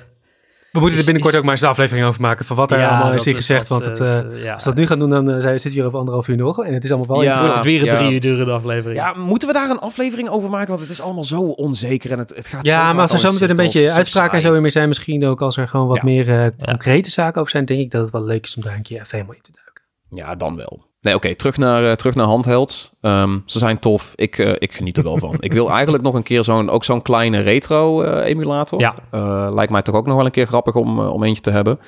we moeten er binnenkort ook maar eens een aflevering over maken van wat er ja, allemaal is gezegd. Want het, uh, ja. als we dat nu gaan doen, dan uh, zitten we hier over anderhalf uur nog. En het is allemaal wel ja, interessant. Het weer een drie uur durende aflevering. Ja, moeten we daar een aflevering over maken? Want het is allemaal zo onzeker en het, het gaat Ja, maar als er zo meteen een beetje uitspraken en zo weer meer zijn, misschien ook als er gewoon wat meer uh, concrete zaken over zijn, denk ik dat het wel leuk is om daar een keer even helemaal in te duiken. Ja, dan wel. Nee, oké, okay, terug, naar, uh, terug naar handhelds. Um, ze zijn tof. Ik, uh, ik geniet er wel van. ik wil eigenlijk nog een keer zo'n, ook zo'n kleine retro-emulator. ja. Uh, lijkt mij toch ook nog wel een keer grappig om, om eentje te hebben.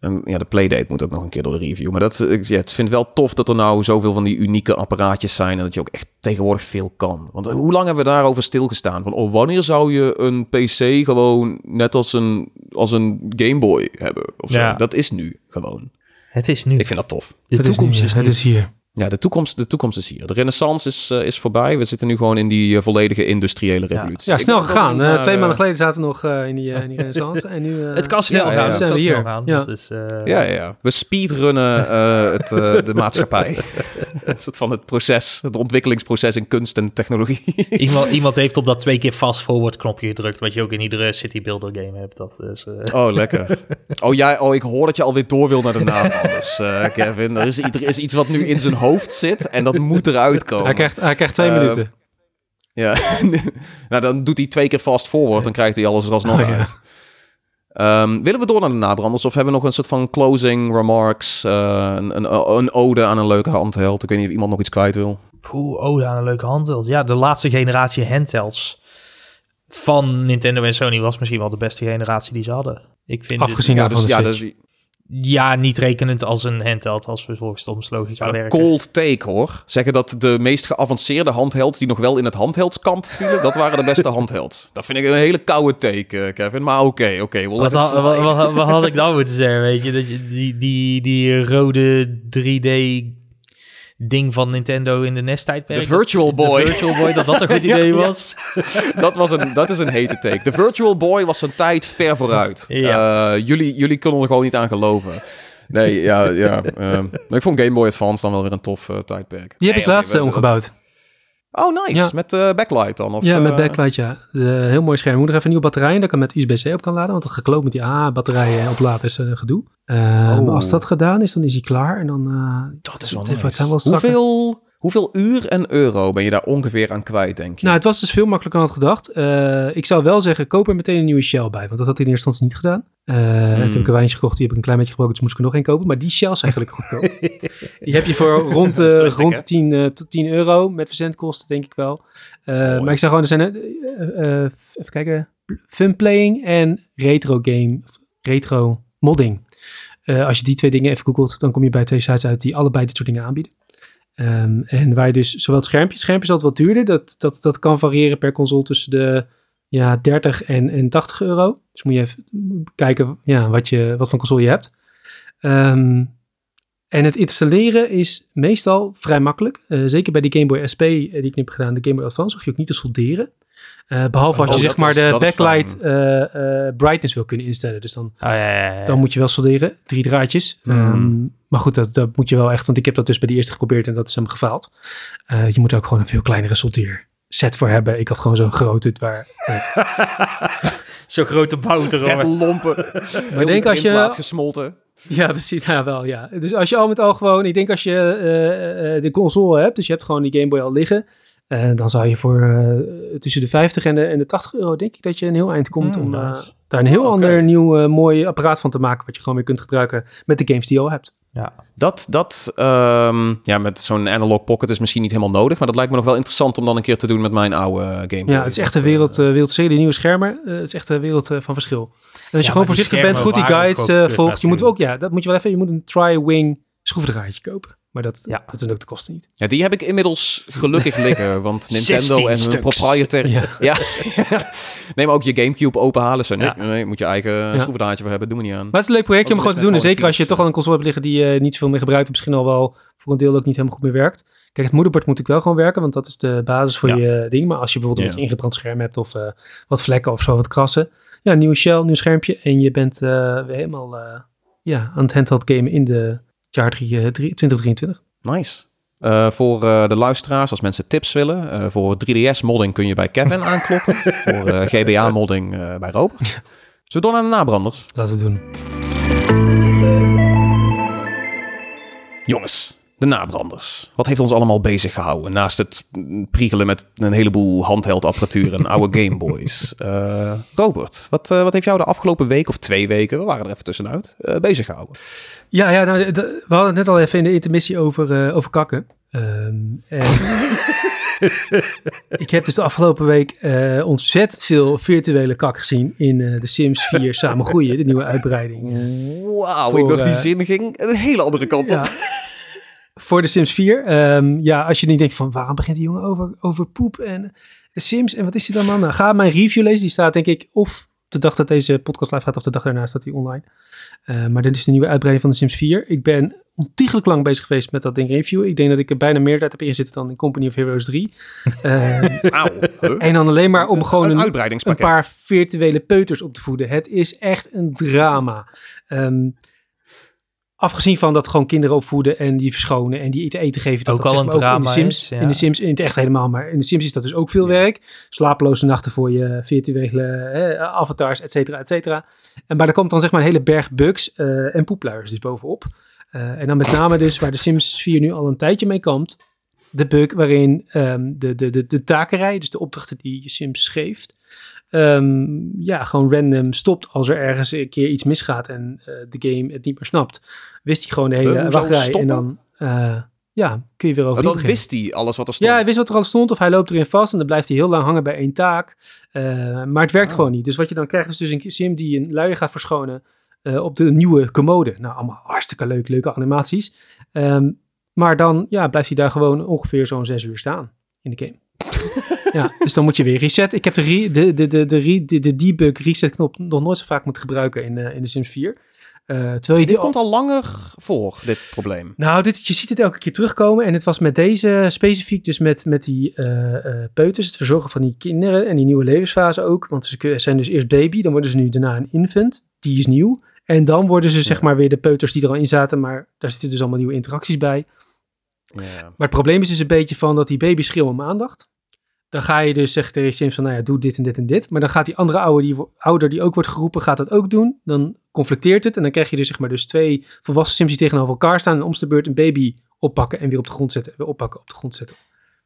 Um, ja, de Playdate moet ook nog een keer door de review. Maar dat, ik, ja, het vind wel tof dat er nou zoveel van die unieke apparaatjes zijn... en dat je ook echt tegenwoordig veel kan. Want hoe lang hebben we daarover stilgestaan? Van, oh, wanneer zou je een PC gewoon net als een, als een Game Boy hebben? Of zo? Ja. Dat is nu gewoon. Het is nu. Ik vind dat tof. De het toekomst is, is, nu. Het is hier. Ja, de toekomst, de toekomst is hier. De renaissance is, uh, is voorbij. We zitten nu gewoon in die uh, volledige industriële revolutie. Ja, snel gegaan. Uh, twee maanden geleden zaten we nog in, die, in die renaissance. en nu, het kan snel gaan. Het kan hier. gaan. Ja. Dat is, ja, ja, we speedrunnen het, de maatschappij. een soort van het proces, het ontwikkelingsproces in kunst en technologie. iemand, iemand heeft op dat twee keer fast forward knopje gedrukt, wat je ook in iedere city builder game hebt. Dat is, Oh, lekker. Oh, jij, oh, ik hoor dat je alweer door wil naar de naam. Dus, Kevin, er is, er is iets wat nu in zijn hoofd hoofd zit en dat moet eruit komen. Hij krijgt, hij krijgt twee uh, minuten. Ja, nou dan doet hij twee keer fast forward, dan krijgt hij alles er alsnog oh, uit. Um, willen we door naar de nabranders of hebben we nog een soort van closing remarks, uh, een, een, een, ode aan een leuke handheld? Ik weet niet of iemand nog iets kwijt wil. Poeh, ode aan een leuke handheld. Ja, de laatste generatie handhelds van Nintendo en Sony was misschien wel de beste generatie die ze hadden. Ik vind Afgezien ja, dus, ja, dus, ja, niet rekenend als een handheld, als we volgens Toms logica ja, werken. Cold take hoor. Zeggen dat de meest geavanceerde handhelds die nog wel in het handheldskamp vielen, dat waren de beste handhelds. Dat vind ik een hele koude take, eh, Kevin. Maar oké, oké. wat, wat, wat, wat, had ik dan moeten zeggen, weet je? Dat je die, die, die rode 3D ding van Nintendo in de NES-tijdperk. De Virtual Boy. De Virtual Boy, dat dat een goed idee was. dat, was een, dat is een hete take. De Virtual Boy was zijn tijd ver vooruit. Ja. Uh, jullie, jullie kunnen er gewoon niet aan geloven. Nee, ja, ja. Uh, ik vond Game Boy Advance dan wel weer een tof uh, tijdperk. Die heb ik laatst okay, omgebouwd. Oh, nice. Met uh, backlight dan? Of, ja, met backlight, ja. De, heel mooi scherm. Ik moet er even een nieuwe batterij in, dat ik hem met USB-C op kan laden. Want dat gekloopt met die A-batterijen opladen is uh, gedoe. Uh, oh. Als dat gedaan is, dan is hij klaar. En dan... dat is wel nice. Hoeveel... Hoeveel uur en euro ben je daar ongeveer aan kwijt, denk je? Nou, het was dus veel makkelijker dan had gedacht. Uh, ik zou wel zeggen, koop er meteen een nieuwe shell bij. Want dat had ik in eerste instantie niet gedaan. Uh, mm. En toen heb ik een wijntje gekocht, die heb ik een klein beetje gebroken. Dus moest ik er nog één kopen. Maar die shells zijn eigenlijk goedkoop. die heb je voor rond, uh, rond 10, uh, tot 10 euro. Met verzendkosten, denk ik wel. maar ik zou gewoon, er zijn, even kijken, fun playing en retro game, retro modding. als je die twee dingen even googelt, dan kom je bij twee sites uit die allebei dit soort dingen aanbieden. Um, en waar je dus zowel het schermpje, schermpje is altijd wat duurder. Dat, dat, dat kan variëren per console tussen de ja, 30 en, en 80 euro. Dus moet je even kijken ja, wat, je, wat voor console je hebt. Um, en het installeren is meestal vrij makkelijk. Uh, zeker bij die Game Boy SP uh, die ik heb gedaan, de Game Boy Advance, hoef je ook niet te solderen. Uh, behalve als oh, je zeg maar de backlight brightness wil kunnen instellen. Dus dan, oh, ja, ja, ja. dan moet je wel solderen, drie draadjes. Mm. Um, maar goed, dat, dat moet je wel echt, want ik heb dat dus bij die eerste geprobeerd en dat is hem gefaald. Uh, je moet ook gewoon een veel kleinere soldeer set voor hebben. Ik had gewoon zo'n grote waar. Uh, zo'n grote bouten. Vette lompen. maar ik denk als je gesmolten. Ja, precies. Ja, wel, ja. Dus als je al met al gewoon, ik denk als je uh, de console hebt, dus je hebt gewoon die Game Boy al liggen, uh, dan zou je voor tussen de 50 en de, en de 80 euro, denk ik, dat je een heel eind komt mm, om nice. daar een heel okay. ander nieuw mooi apparaat van te maken, wat je gewoon weer kunt gebruiken met de games die je al hebt. Ja. Dat, dat um, ja, met zo'n analog pocket is misschien niet helemaal nodig, maar dat lijkt me nog wel interessant om dan een keer te doen met mijn oude game. Ja, het is echt een wereld, wereld nieuwe schermen, het is echt een wereld van verschil. En als je gewoon voorzichtig bent, goed die guides volgt, je moet ook, ja, dat moet je wel even, je moet een tri-wing schroevendraadje kopen. Maar dat, ja. dat is ook de kosten niet. Ja, die heb ik inmiddels gelukkig liggen. Want Nintendo en hun proprietary... Ja. ja. nee, maar ook je Gamecube openhalen. Zo, nee, nee, moet je eigen ja. schroevendraadje voor hebben. Doen we niet aan. Maar het is een leuk projectje om gewoon te doen. En zeker als je toch al een console hebt liggen die je niet zoveel meer gebruikt. Misschien al wel voor een deel ook niet helemaal goed meer werkt. Kijk, het moederbord moet ik wel gewoon werken, want dat is de basis voor je ding. Maar als je bijvoorbeeld een ingebrand scherm hebt of uh, wat vlekken of zo, wat krassen. Ja, nieuwe shell, nieuw schermpje. En je bent uh, weer helemaal uh, ja, aan het handheld gamen in de jaar 2023. Nice. Uh, voor uh, de luisteraars, als mensen tips willen. Uh, voor 3DS-modding kun je bij Kevin aankloppen. voor GBA-modding bij Robert. Zullen we door naar de nabranders? Laten we doen. Jongens, de nabranders. Wat heeft ons allemaal bezig gehouden? Naast het priegelen met een heleboel handheldapparatuur en oude Gameboys. Uh, Robert, wat, uh, wat heeft jou de afgelopen week of twee weken, we waren er even tussenuit, uh, bezig gehouden? Ja, ja nou, we hadden het net al even in de intermissie over, over kakken. Um, en ik heb dus de afgelopen week ontzettend veel virtuele kak gezien in de Sims 4 Samen Groeien, de nieuwe uitbreiding. Wauw, ik dacht die zin ging een hele andere kant op voor de Sims 4. Um, ehm, ja, als je niet denkt van waarom begint die jongen over, over poep en de Sims en wat is dit dan man? Nou, ga mijn review lezen. Die staat denk ik of de dag dat deze podcast live gaat of de dag daarna staat hij online. Uh, maar dit is de nieuwe uitbreiding van de Sims 4. Ik ben ontiegelijk lang bezig geweest met dat ding review. Ik denk dat ik er bijna meer tijd heb ingezitten dan in Company of Heroes 3. Uh, En dan alleen maar om gewoon een, een, een, paar virtuele peuters op te voeden. Het is echt een drama. Um, Afgezien van dat gewoon kinderen opvoeden en die verschonen en die te eten geven. Dat ook al een drama in de Sims, is, in de Sims, in het echt helemaal, maar in de Sims is dat dus ook veel werk. Slapeloze nachten voor je virtuele hè, avatars, et cetera, et cetera. En, maar er komt dan zeg maar een hele berg bugs uh, en poepluiers dus bovenop. Uh, en dan met name dus waar de Sims 4 nu al een tijdje mee kampt. De bug waarin um, de, de, de, de takenrij, dus de opdrachten die je Sims geeft, um, ja, gewoon random stopt als er ergens een keer iets misgaat en uh, de game het niet meer snapt. Wist hij gewoon de hele uh, wachtrij en dan uh, ja, kun je weer over. Dan wist hij alles wat er stond. Ja, hij wist wat er al stond of hij loopt erin vast en dan blijft hij heel lang hangen bij één taak. maar het werkt oh. gewoon niet. Dus wat je dan krijgt is dus een sim die een luier gaat verschonen op de nieuwe commode. Nou, allemaal hartstikke leuk, leuke animaties. Um, maar dan ja, blijft hij daar gewoon ongeveer zo'n zes uur staan in de game. Ja, dus dan moet je weer reset. Ik heb de, re, de, de, de, de, de, de debug reset knop nog nooit zo vaak moeten gebruiken in, uh, in de Sims 4. Uh, terwijl je dit komt al langer voor, dit probleem. Nou, dit, je ziet het elke keer terugkomen. En het was met deze specifiek, dus met, met die uh, peuters, het verzorgen van die kinderen en die nieuwe levensfase ook. Want ze zijn dus eerst baby, dan worden ze nu daarna een infant. Die is nieuw. En dan worden ze zeg maar weer de peuters die er al in zaten, maar daar zitten dus allemaal nieuwe interacties bij. Ja. Maar het probleem is dus een beetje van dat die baby schreeuwen om aandacht. Dan ga je dus zeggen tegen Sims van, nou ja, doe dit en dit en dit. Maar dan gaat die andere ouder die, ouder die ook wordt geroepen, gaat dat ook doen. Dan conflicteert het en dan krijg je dus zeg maar dus twee volwassen Sims die tegenover elkaar staan. En om de beurt een baby oppakken en weer op de grond zetten. En weer oppakken, op de grond zetten.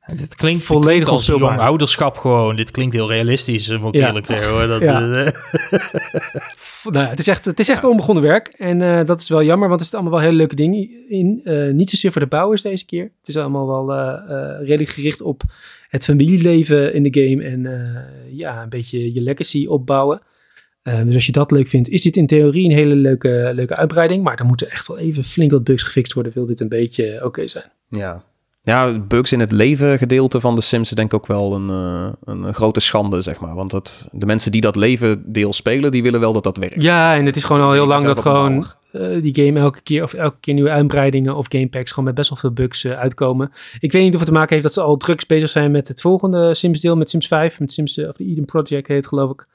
Dit klinkt volledig als jong ouderschap gewoon. Dit klinkt heel realistisch, moet ik ja. eerlijk zeggen. Hoor. Dat, ja. nou, het is echt, het is echt onbegonnen werk. En uh, dat is wel jammer, want er zitten allemaal wel hele leuke dingen in. Uh, niet zozeer voor de bouwers deze keer. Het is allemaal wel uh, redelijk gericht op het familieleven in de game. En ja, een beetje je legacy opbouwen. dus als je dat leuk vindt, is dit in theorie een hele leuke, leuke uitbreiding. Maar er moeten echt wel even flink wat bugs gefixt worden, wil dit een beetje oké okay zijn. Ja, ja, bugs in het leven gedeelte van de Sims is denk ik ook wel een, uh, een grote schande, zeg maar. Want dat, de mensen die dat leven deel spelen, die willen wel dat dat werkt. Ja, en het is gewoon al heel lang dat gewoon uh, die game elke keer of elke keer nieuwe uitbreidingen of gamepacks gewoon met best wel veel bugs uh, uitkomen. Ik weet niet of het te maken heeft dat ze al drugs bezig zijn met het volgende Sims deel, met Sims 5, met Sims, of de Eden Project heet geloof ik.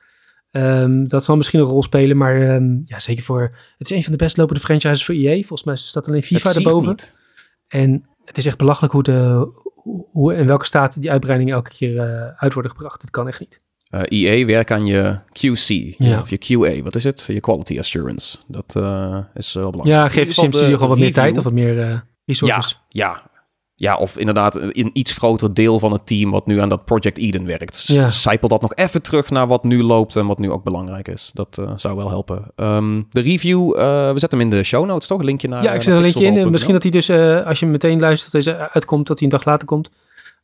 Um, dat zal misschien een rol spelen, maar um, ja, zeker voor... Het is een van de best lopende franchises voor EA. Volgens mij staat alleen FIFA erboven. En het is echt belachelijk hoe, de, hoe in welke staat die uitbreidingen elke keer uit worden gebracht. Dat kan echt niet. Uh, eh, EA werkt aan je QC ja. of je QA. Wat is het? Je quality assurance. Dat uh, is wel belangrijk. Ja, geef Sims gewoon wat meer tijd of wat meer resources. Ja, ja, ja, of inderdaad een iets groter deel van het team wat nu aan dat Project Eden werkt. Ja. Zijpel dat nog even terug naar wat nu loopt en wat nu ook belangrijk is. Dat uh, zou wel helpen. Um, de review, uh, we zetten hem in de show notes, toch? Een linkje naar Ja, ik zet een linkje in. Misschien dat hij dus, uh, als je meteen luistert, deze uitkomt, dat hij een dag later komt.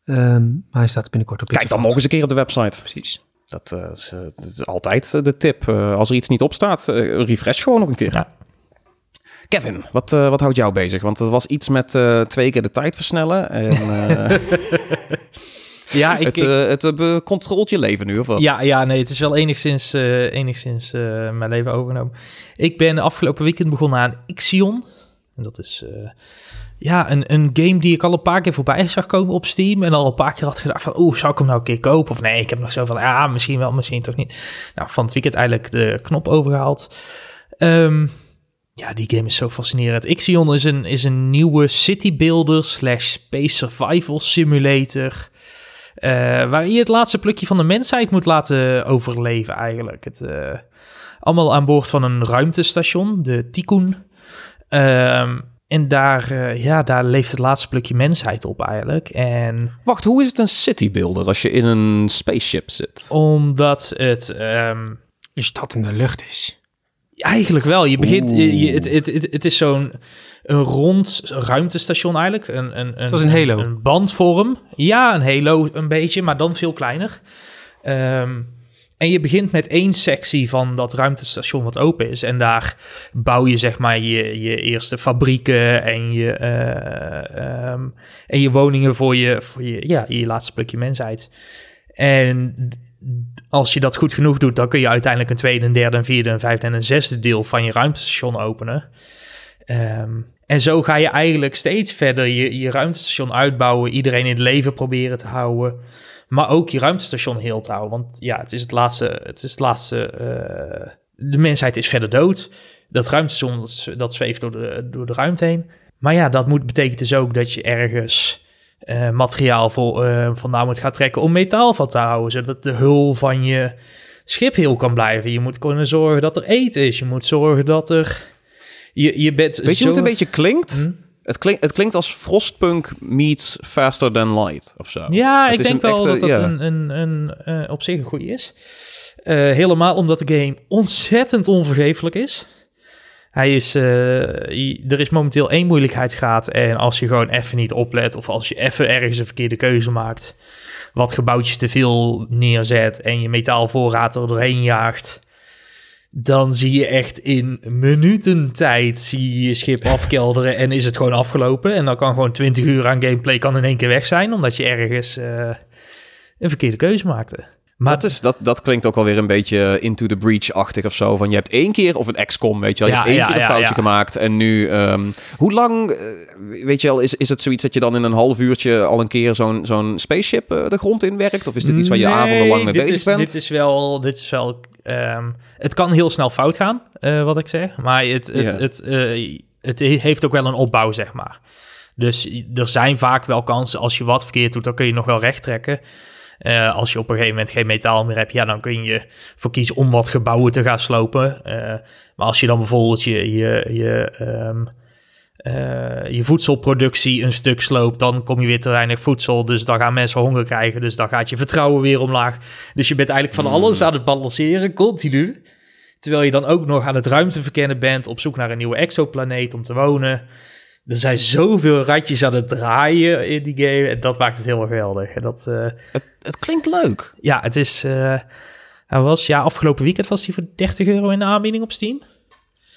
Um, maar hij staat binnenkort op Kijk dan nog eens een keer op de website. Precies. Dat, is, dat is, altijd de tip. als er iets niet op staat, refresh gewoon nog een keer. Ja. Kevin, wat, uh, wat houdt jou bezig? Want het was iets met uh, twee keer de tijd versnellen. En, uh, ja, ik, het, het controleert je leven nu, of wat? Ja, ja, nee, het is wel enigszins, enigszins mijn leven overgenomen. Ik ben afgelopen weekend begonnen aan Ixion. En dat is ja, een, een game die ik al een paar keer voorbij zag komen op Steam. En al een paar keer had gedacht van, oeh, zou ik hem nou een keer kopen? Of nee, ik heb nog zoveel, ja, misschien wel, misschien toch niet. Nou, van het weekend eigenlijk de knop overgehaald. Um, ja, die game is zo fascinerend. Ixion is een, is een nieuwe citybuilder slash space survival simulator. Uh, waar je het laatste plukje van de mensheid moet laten overleven eigenlijk. Het, uh, allemaal aan boord van een ruimtestation, de Tikkun. Uh, en daar, uh, ja, daar leeft het laatste plukje mensheid op eigenlijk. En... Wacht, hoe is het een citybuilder als je in een spaceship zit? Omdat het... Um... Een stad in de lucht is. Eigenlijk wel. Je begint, je, het, het, het, het, is zo'n een rond ruimtestation eigenlijk. Een, een, een, Zoals een Halo. Een, bandvorm. Ja, een Halo een beetje, maar dan veel kleiner. Um, en je begint met één sectie van dat ruimtestation wat open is. En daar bouw je zeg maar je, je eerste fabrieken en je, uh, um, en je woningen voor je, voor je, ja, je laatste plukje mensheid. En als je dat goed genoeg doet, dan kun je uiteindelijk een tweede, een derde, een vierde, een vijfde en een zesde deel van je ruimtestation openen. Ehm, en zo ga je eigenlijk steeds verder je, je ruimtestation uitbouwen, iedereen in het leven proberen te houden, maar ook je ruimtestation heel te houden. Want ja, het is het laatste, het is het laatste, uh, de mensheid is verder dood. Dat ruimtestation, dat, dat zweeft door de, door de ruimte heen. Maar ja, dat moet, betekent dus ook dat je ergens uh, materiaal voor, uh, vandaan moet gaan trekken om metaal van te houden, zodat de hul van je schip heel kan blijven. Je moet kunnen zorgen dat er eten is. Je moet zorgen dat er... Je, je bent Weet je hoe het een beetje klinkt? Hm? Het, klinkt, het klinkt als Frostpunk meets Faster Than Light of zo. Ja, ik denk wel dat dat een, een, een, uh, op zich een goede is. helemaal omdat de game ontzettend onvergeeflijk is. Hij is, uh, er is momenteel één moeilijkheidsgraad. En als je gewoon even niet oplet, of als je even ergens een verkeerde keuze maakt, wat gebouwtjes te veel neerzet en je metaalvoorraad er doorheen jaagt, dan zie je echt in minuten tijd zie je, je schip afkelderen en is het gewoon afgelopen. En dan kan gewoon 20 uur aan gameplay kan in één keer weg zijn, omdat je ergens uh, een verkeerde keuze maakte. Maar dat, is, dat, dat klinkt ook alweer een beetje into the breach-achtig of zo. Van je hebt één keer, of een XCOM, weet je wel. Je hebt één keer een foutje gemaakt. En nu, um, hoe lang, uh, weet je wel, is, is het zoiets dat je dan in een half uurtje al een keer zo'n zo'n spaceship uh, de grond in werkt? Of is dit iets waar je nee, avondenlang mee bezig is, bent? Dit is wel, dit is wel um, het kan heel snel fout gaan, uh, wat ik zeg. Maar het, het, yeah. het, het heeft ook wel een opbouw, zeg maar. Dus er zijn vaak wel kansen, als je wat verkeerd doet, dan kun je nog wel recht trekken. Uh, als je op een gegeven moment geen metaal meer hebt, ja, dan kun je voor kiezen om wat gebouwen te gaan slopen. Maar als je dan bijvoorbeeld je, je, je, um, uh, je voedselproductie een stuk sloopt, dan kom je weer te weinig voedsel. Dus dan gaan mensen honger krijgen. Dus dan gaat je vertrouwen weer omlaag. Dus je bent eigenlijk van alles aan het balanceren, continu. Terwijl je dan ook nog aan het ruimte verkennen bent, op zoek naar een nieuwe exoplaneet om te wonen. Er zijn zoveel ratjes aan het draaien in die game. En dat maakt het heel geweldig. En dat, uh, het, het, klinkt leuk. Ja, het is... Uh, hij was, ja, afgelopen weekend was hij voor 30 euro in de aanbieding op Steam.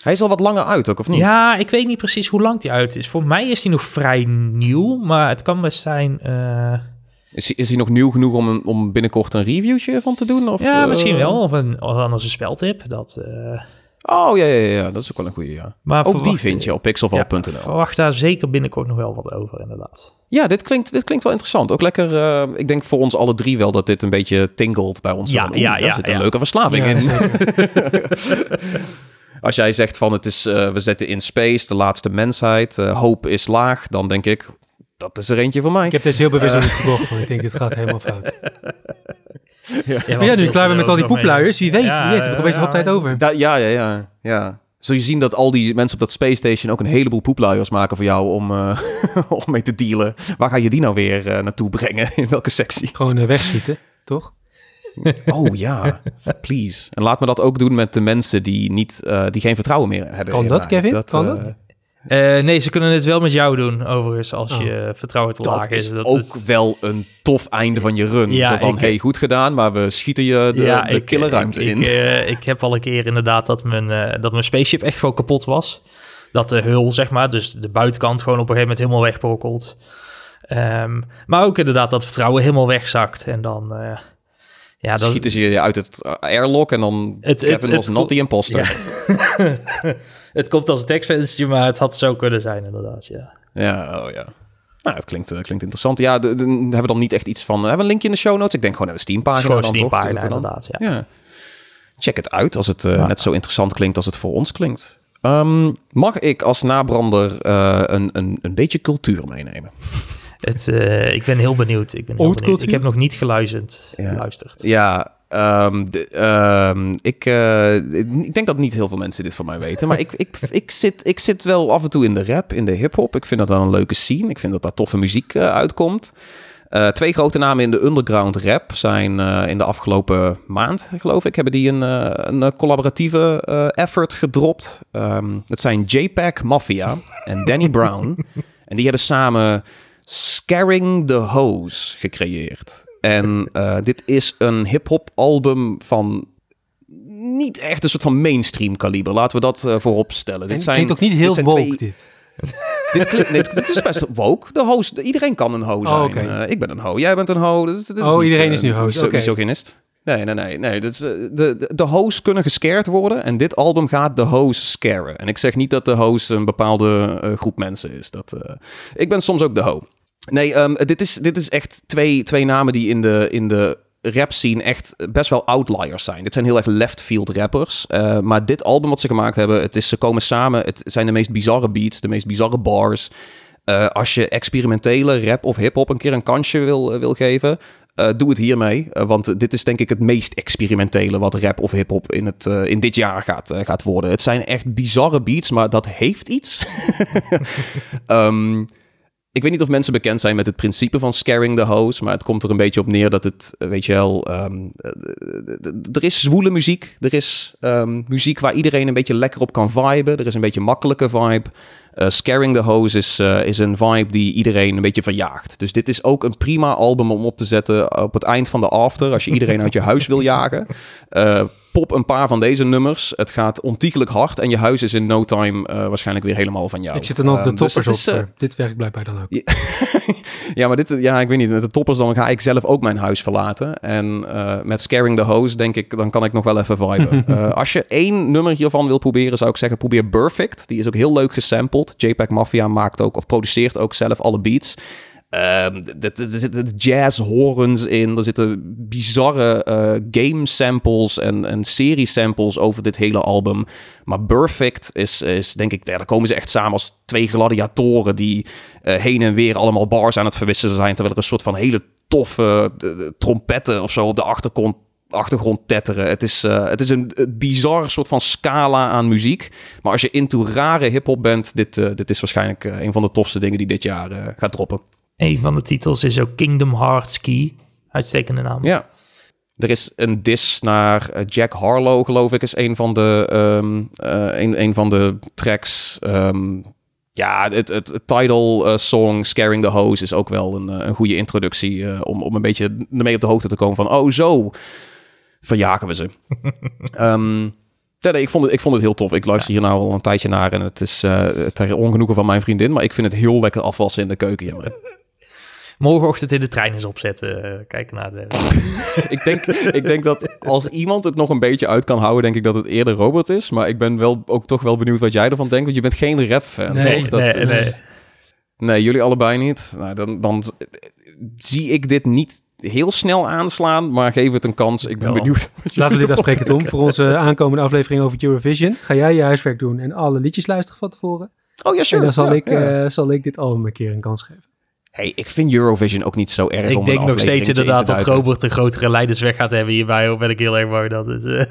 Hij is al wat langer uit ook, of niet? Ja, ik weet niet precies hoe lang die uit is. Voor mij is hij nog vrij nieuw, maar het kan best zijn... Uh... Is, hij, is hij nog nieuw genoeg om, om binnenkort een reviewtje van te doen? Of, ja, misschien wel. Of, een, of anders een speltip. Dat... Oh ja, ja, ja, dat is ook wel een goede. Ja. Maar ook die vind je op pixelval.nl. Ja, verwacht daar zeker binnenkort nog wel wat over, inderdaad. Ja, dit klinkt, dit klinkt wel interessant. Ook lekker, uh, ik denk voor ons alle drie wel dat dit een beetje tingelt bij ons. Ja, ja, ja. Er zit een leuke verslaving in. Als jij zegt van het is, uh, we zetten in space, de laatste mensheid, uh, hoop is laag, dan denk ik, dat is er eentje voor mij. Ik heb deze heel bewust uh, niet gekocht, want ik denk, dit gaat helemaal fout. Ja, ja, ja nu klaar met al die poepluiers. Wie weet, ja, wie weet, heb ik opeens ja, tijd over. Da ja, ja, ja, ja. Zul je zien dat al die mensen op dat Space Station ook een heleboel poepluiers maken voor jou om, uh, om mee te dealen. Waar ga je die nou weer uh, naartoe brengen? In welke sectie? Gewoon uh, wegschieten, toch? Oh ja, please. En laat me dat ook doen met de mensen die, niet, die geen vertrouwen meer hebben. Kan dat, Kevin? Dat, kan dat? Uh, nee, ze kunnen het wel met jou doen, overigens, als oh. je vertrouwen te laag is. Dat ook is wel een tof einde van je run. Ja, Zo van, ik, hey, goed gedaan, maar we schieten je de, ja, de kille ruimte ik, in. Ik, uh, ik heb al een keer inderdaad dat mijn, uh, dat mijn spaceship echt gewoon kapot was. Dat de hul, zeg maar, dus de buitenkant gewoon op een gegeven moment helemaal wegbrokkelt. Um, maar ook inderdaad dat vertrouwen helemaal wegzakt. En dan... Ja, dan schieten ze je uit het airlock en dan het, Kevin het, was not the imposter. Ja. het komt als tekstvenstertje, maar het had zo kunnen zijn inderdaad, ja. Ja, oh ja. Nou, het klinkt, uh, klinkt interessant. Ja, de, de, hebben we dan niet echt iets van... Uh, hebben we een linkje in de show notes? Ik denk gewoon naar de Steam-pagina. Gewoon Steam-pagina, inderdaad, ja. ja. Check het uit als het uh, ja. net zo interessant klinkt als het voor ons klinkt. Um, mag ik als nabrander een, een, een beetje cultuur meenemen? Het, uh, ik ben heel benieuwd. Ik, ben heel benieuwd. ik heb nog niet geluisterd. Ja, geluisterd. ja um, de, um, ik, uh, ik denk dat niet heel veel mensen dit van mij weten. Maar ik, ik, ik, zit, ik zit wel af en toe in de rap, in de hip-hop. Ik vind dat wel een leuke scene. Ik vind dat daar toffe muziek uh, uitkomt. Uh, twee grote namen in de underground rap zijn uh, in de afgelopen maand, geloof ik, hebben die een, uh, een collaboratieve effort gedropt. Um, het zijn JPEG Mafia en Danny Brown. en die hebben samen Scaring the Hose gecreëerd. En uh, dit is een hip-hop album van niet echt een soort van mainstream kaliber. Laten we dat uh, voorop stellen. Dit zijn, klinkt ook niet heel dit woke, twee... dit. dit, klinkt, nee, dit is best woke. De host, iedereen kan een ho zijn. Oh, okay. uh, ik ben een ho, jij bent een ho. Dit, dit oh, niet, iedereen is nu host. Oké. Okay. Misogynist. Nee, nee, nee. nee. Dus, de, de, de hoes kunnen gescared worden. En dit album gaat de hoes scaren. En ik zeg niet dat de hoes een bepaalde uh, groep mensen is. Dat, uh, ik ben soms ook de ho. Nee, um, dit, is, dit is echt twee, twee namen die in de, in de rap scene echt best wel outliers zijn. Dit zijn heel erg left field rappers. Uh, maar dit album wat ze gemaakt hebben, het is, ze komen samen. Het zijn de meest bizarre beats, de meest bizarre bars. Uh, als je experimentele rap of hip-hop een keer een kansje wil, wil geven, doe het hiermee. Want dit is denk ik het meest experimentele wat rap of hip-hop in, het, in dit jaar gaat, gaat worden. Het zijn echt bizarre beats, maar dat heeft iets. um, ik weet niet of mensen bekend zijn met het principe van scaring the hose, maar het komt er een beetje op neer dat het, weet je wel, um, er is zwoele muziek. Er is um, muziek waar iedereen een beetje lekker op kan viben. Er is een beetje makkelijke vibe. Uh, Scaring the Hose is, uh, is een vibe die iedereen een beetje verjaagt. Dus dit is ook een prima album om op te zetten op het eind van de after. Als je iedereen uit je huis wil jagen. Uh, pop een paar van deze nummers. Het gaat ontiegelijk hard en je huis is in no time uh, waarschijnlijk weer helemaal van jou. Ik zit er nog de ehm, dus toppers dus op. Is, uh, dit werkt blijkbaar dan ook. ja, maar dit, ja, ik weet niet. Met de toppers dan ga ik zelf ook mijn huis verlaten. En met Scaring the Hose denk ik, dan kan ik nog wel even viben. als je één nummer hiervan wil proberen, zou ik zeggen probeer Perfect. Die is ook heel leuk gesampled. JPEG Mafia maakt ook of produceert ook zelf alle beats. Um, er zitten jazz horns in. Er zitten bizarre uh, game samples en, en serie samples over dit hele album. Maar Perfect is, is denk ik, daar komen ze echt samen als twee gladiatoren die uh, heen en weer allemaal bars aan het verwisselen zijn. Terwijl er een soort van hele toffe uh, trompetten of zo op de achtergrond achtergrond tetteren. Het is, het is een, bizar soort van scala aan muziek. Maar als je into rare hip-hop bent, dit, dit is waarschijnlijk een van de tofste dingen die dit jaar gaat droppen. Een van de titels is ook Kingdom Hearts Key. Uitstekende naam. Ja. Er is een dis naar uh, Jack Harlow, geloof ik, is een van de, um, uh, een, een van de tracks. Um, ja, het, het, het title uh, song Scaring the Hose is ook wel een, een goede introductie om, om een beetje ermee op de hoogte te komen van, oh zo, verjagen we ze. um, Ja, nee, ik, vond het, ik vond het heel tof. Ik luister hier nou al een tijdje naar en het is uh, ter ongenoegen van mijn vriendin, maar ik vind het heel lekker afwassen in de keuken. Ja, morgenochtend in de trein eens opzetten. Uh, kijken naar de. ik, denk, ik denk dat als iemand het nog een beetje uit kan houden, denk ik dat het eerder Robert is. Maar ik ben wel ook toch wel benieuwd wat jij ervan denkt. Want je bent geen rap-fan. Nee, toch? Dat nee, is... nee. Nee, jullie allebei niet. Nou, dan, dan zie ik dit niet heel snel aanslaan, maar geef het een kans. Ik ben benieuwd. Laten we dit afspreken, Tom. Voor onze aankomende aflevering over Eurovision ga jij je huiswerk doen en alle liedjes luisteren van tevoren. Oh ja, sure. En dan zal, ja, ik, ja. Uh, zal ik dit album een keer een kans geven. Hey, ik vind Eurovision ook niet zo erg. Ik denk nog steeds inderdaad dat Robert een grotere leidersweg gaat hebben hierbij. Ook ben ik heel erg bang dat is. Uh...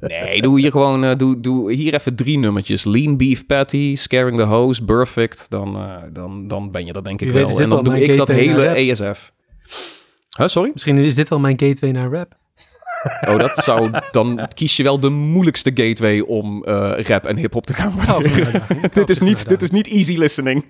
nee, doe hier gewoon. Uh, doe, doe hier even drie nummertjes: Lean Beef Patty, Scaring the Hose, Perfect. Dan, uh, dan, dan ben je dat denk ik wel. En dan doe ik dat hele ESF. Huh, sorry? Misschien is dit wel mijn gateway naar rap. Oh, dat zou dan kies je wel de moeilijkste gateway om uh, rap en hip hop te gaan waarderen. dit, is niet, dit is niet easy listening.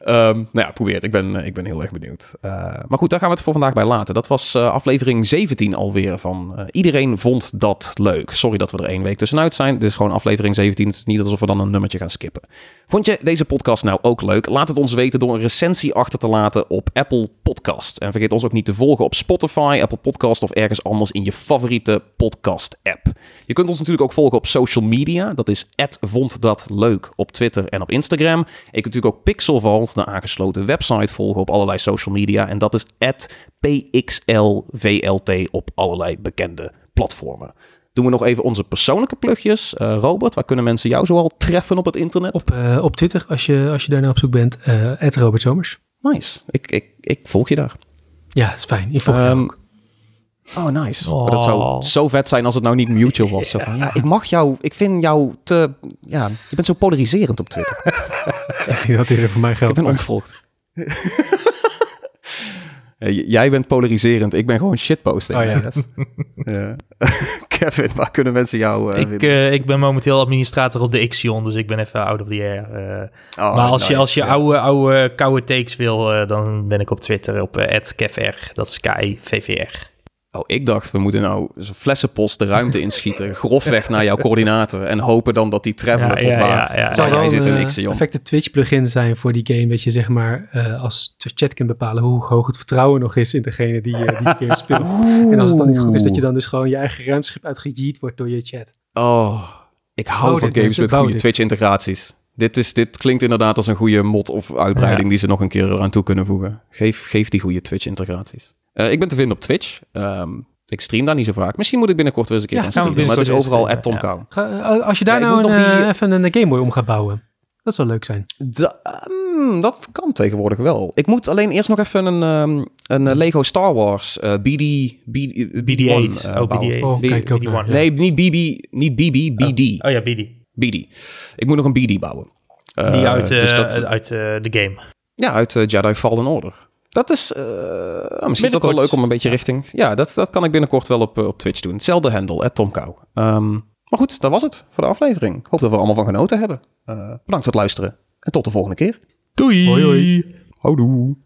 Um, nou ja, probeer het. Ik ben, ik ben heel erg benieuwd. Uh, maar goed, daar gaan we het voor vandaag bij laten. Dat was uh, aflevering 17 alweer van Iedereen vond dat leuk. Sorry dat we er één week tussenuit zijn. Dit is gewoon aflevering 17. Het is niet alsof we dan een nummertje gaan skippen. Vond je deze podcast nou ook leuk? Laat het ons weten door een recensie achter te laten op Apple Podcast. En vergeet ons ook niet te volgen op Spotify, Apple Podcast of ergens anders in je favoriete podcast app. Je kunt ons natuurlijk ook volgen op social media. Dat is vond dat leuk op Twitter en op Instagram. Je kunt natuurlijk ook De aangesloten website volgen op allerlei social media. En dat is pxlvlt op allerlei bekende platformen. Doen we nog even onze persoonlijke plugjes. Uh, Robert, waar kunnen mensen jou zoal treffen op het internet? Op, uh, op Twitter, als je, als je daarna op zoek bent. Uh, Robert Somers. Nice. Ik, ik, ik volg je daar. Ja, is fijn. Ik volg um, je ook. Oh, nice. Oh. Maar dat zou zo vet zijn als het nou niet mutual was. Zo van, ja, ik mag jou, ik vind jou te, ja, je bent zo polariserend op Twitter. ja, dat hier voor mij geld. Ik ben ontvolgd. Jij bent polariserend, ik ben gewoon shitposting. Oh, ja. ja. Kevin, waar kunnen mensen jou uh, ik, uh, ik ben momenteel administrator op de Ixion, dus ik ben even out of the air. Uh, oh, maar als nice, je, als je ja. oude, oude koude takes wil, dan ben ik op Twitter op @kevr. Dat is K-I-V-V-R. Oh, ik dacht, we moeten nou zo'n flessenpost de ruimte inschieten, grofweg naar jouw coördinator en hopen dan dat die travelen tot waar, ja, ja, ja, jij zit een Ixion. perfecte Twitch-plugin zijn voor die game, dat je zeg maar uh, als chat kunt bepalen hoe hoog het vertrouwen nog is in degene die, uh, die game speelt. En als het dan niet goed is, dat je dan dus gewoon je eigen ruimteschip uitgejeet wordt door je chat. Oh, ik hou van games met goede Twitch-integraties. Dit, is, dit klinkt inderdaad als een goede mod of uitbreiding die ze nog een keer eraan toe kunnen voegen. Geef, geef die goede Twitch-integraties. Uh, ik ben te vinden op Twitch. Um, ik stream daar niet zo vaak. Misschien moet ik binnenkort weer eens een keer ja, gaan streamen. Maar het is overal at Tom ja. Eh, als je daar nou een, die... even een Game Boy om gaat bouwen. Dat zou leuk zijn. Da, um, dat kan tegenwoordig wel. Ik moet alleen eerst nog even een, um, een Lego Star Wars uh, BD, BD, BD-8. Uh, oh, BD-8. Oh, kijk ook BD-1. Nee, niet BB, niet BB, BD. Oh, oh ja, BD. BD. Ik moet nog een BD bouwen. Die uit, dus dat, uit de game. Ja, uit Jedi Fallen Order. Dat is uh, misschien is dat wel leuk om een beetje richting. Ja, dat, dat kan ik binnenkort wel op, op Twitch doen. Hetzelfde handle, at Tomkou. Um, maar goed, dat was het voor de aflevering. Ik hoop dat we allemaal van genoten hebben. Uh, bedankt voor het luisteren en tot de volgende keer. Doei. Hoi hoi. Houdoe.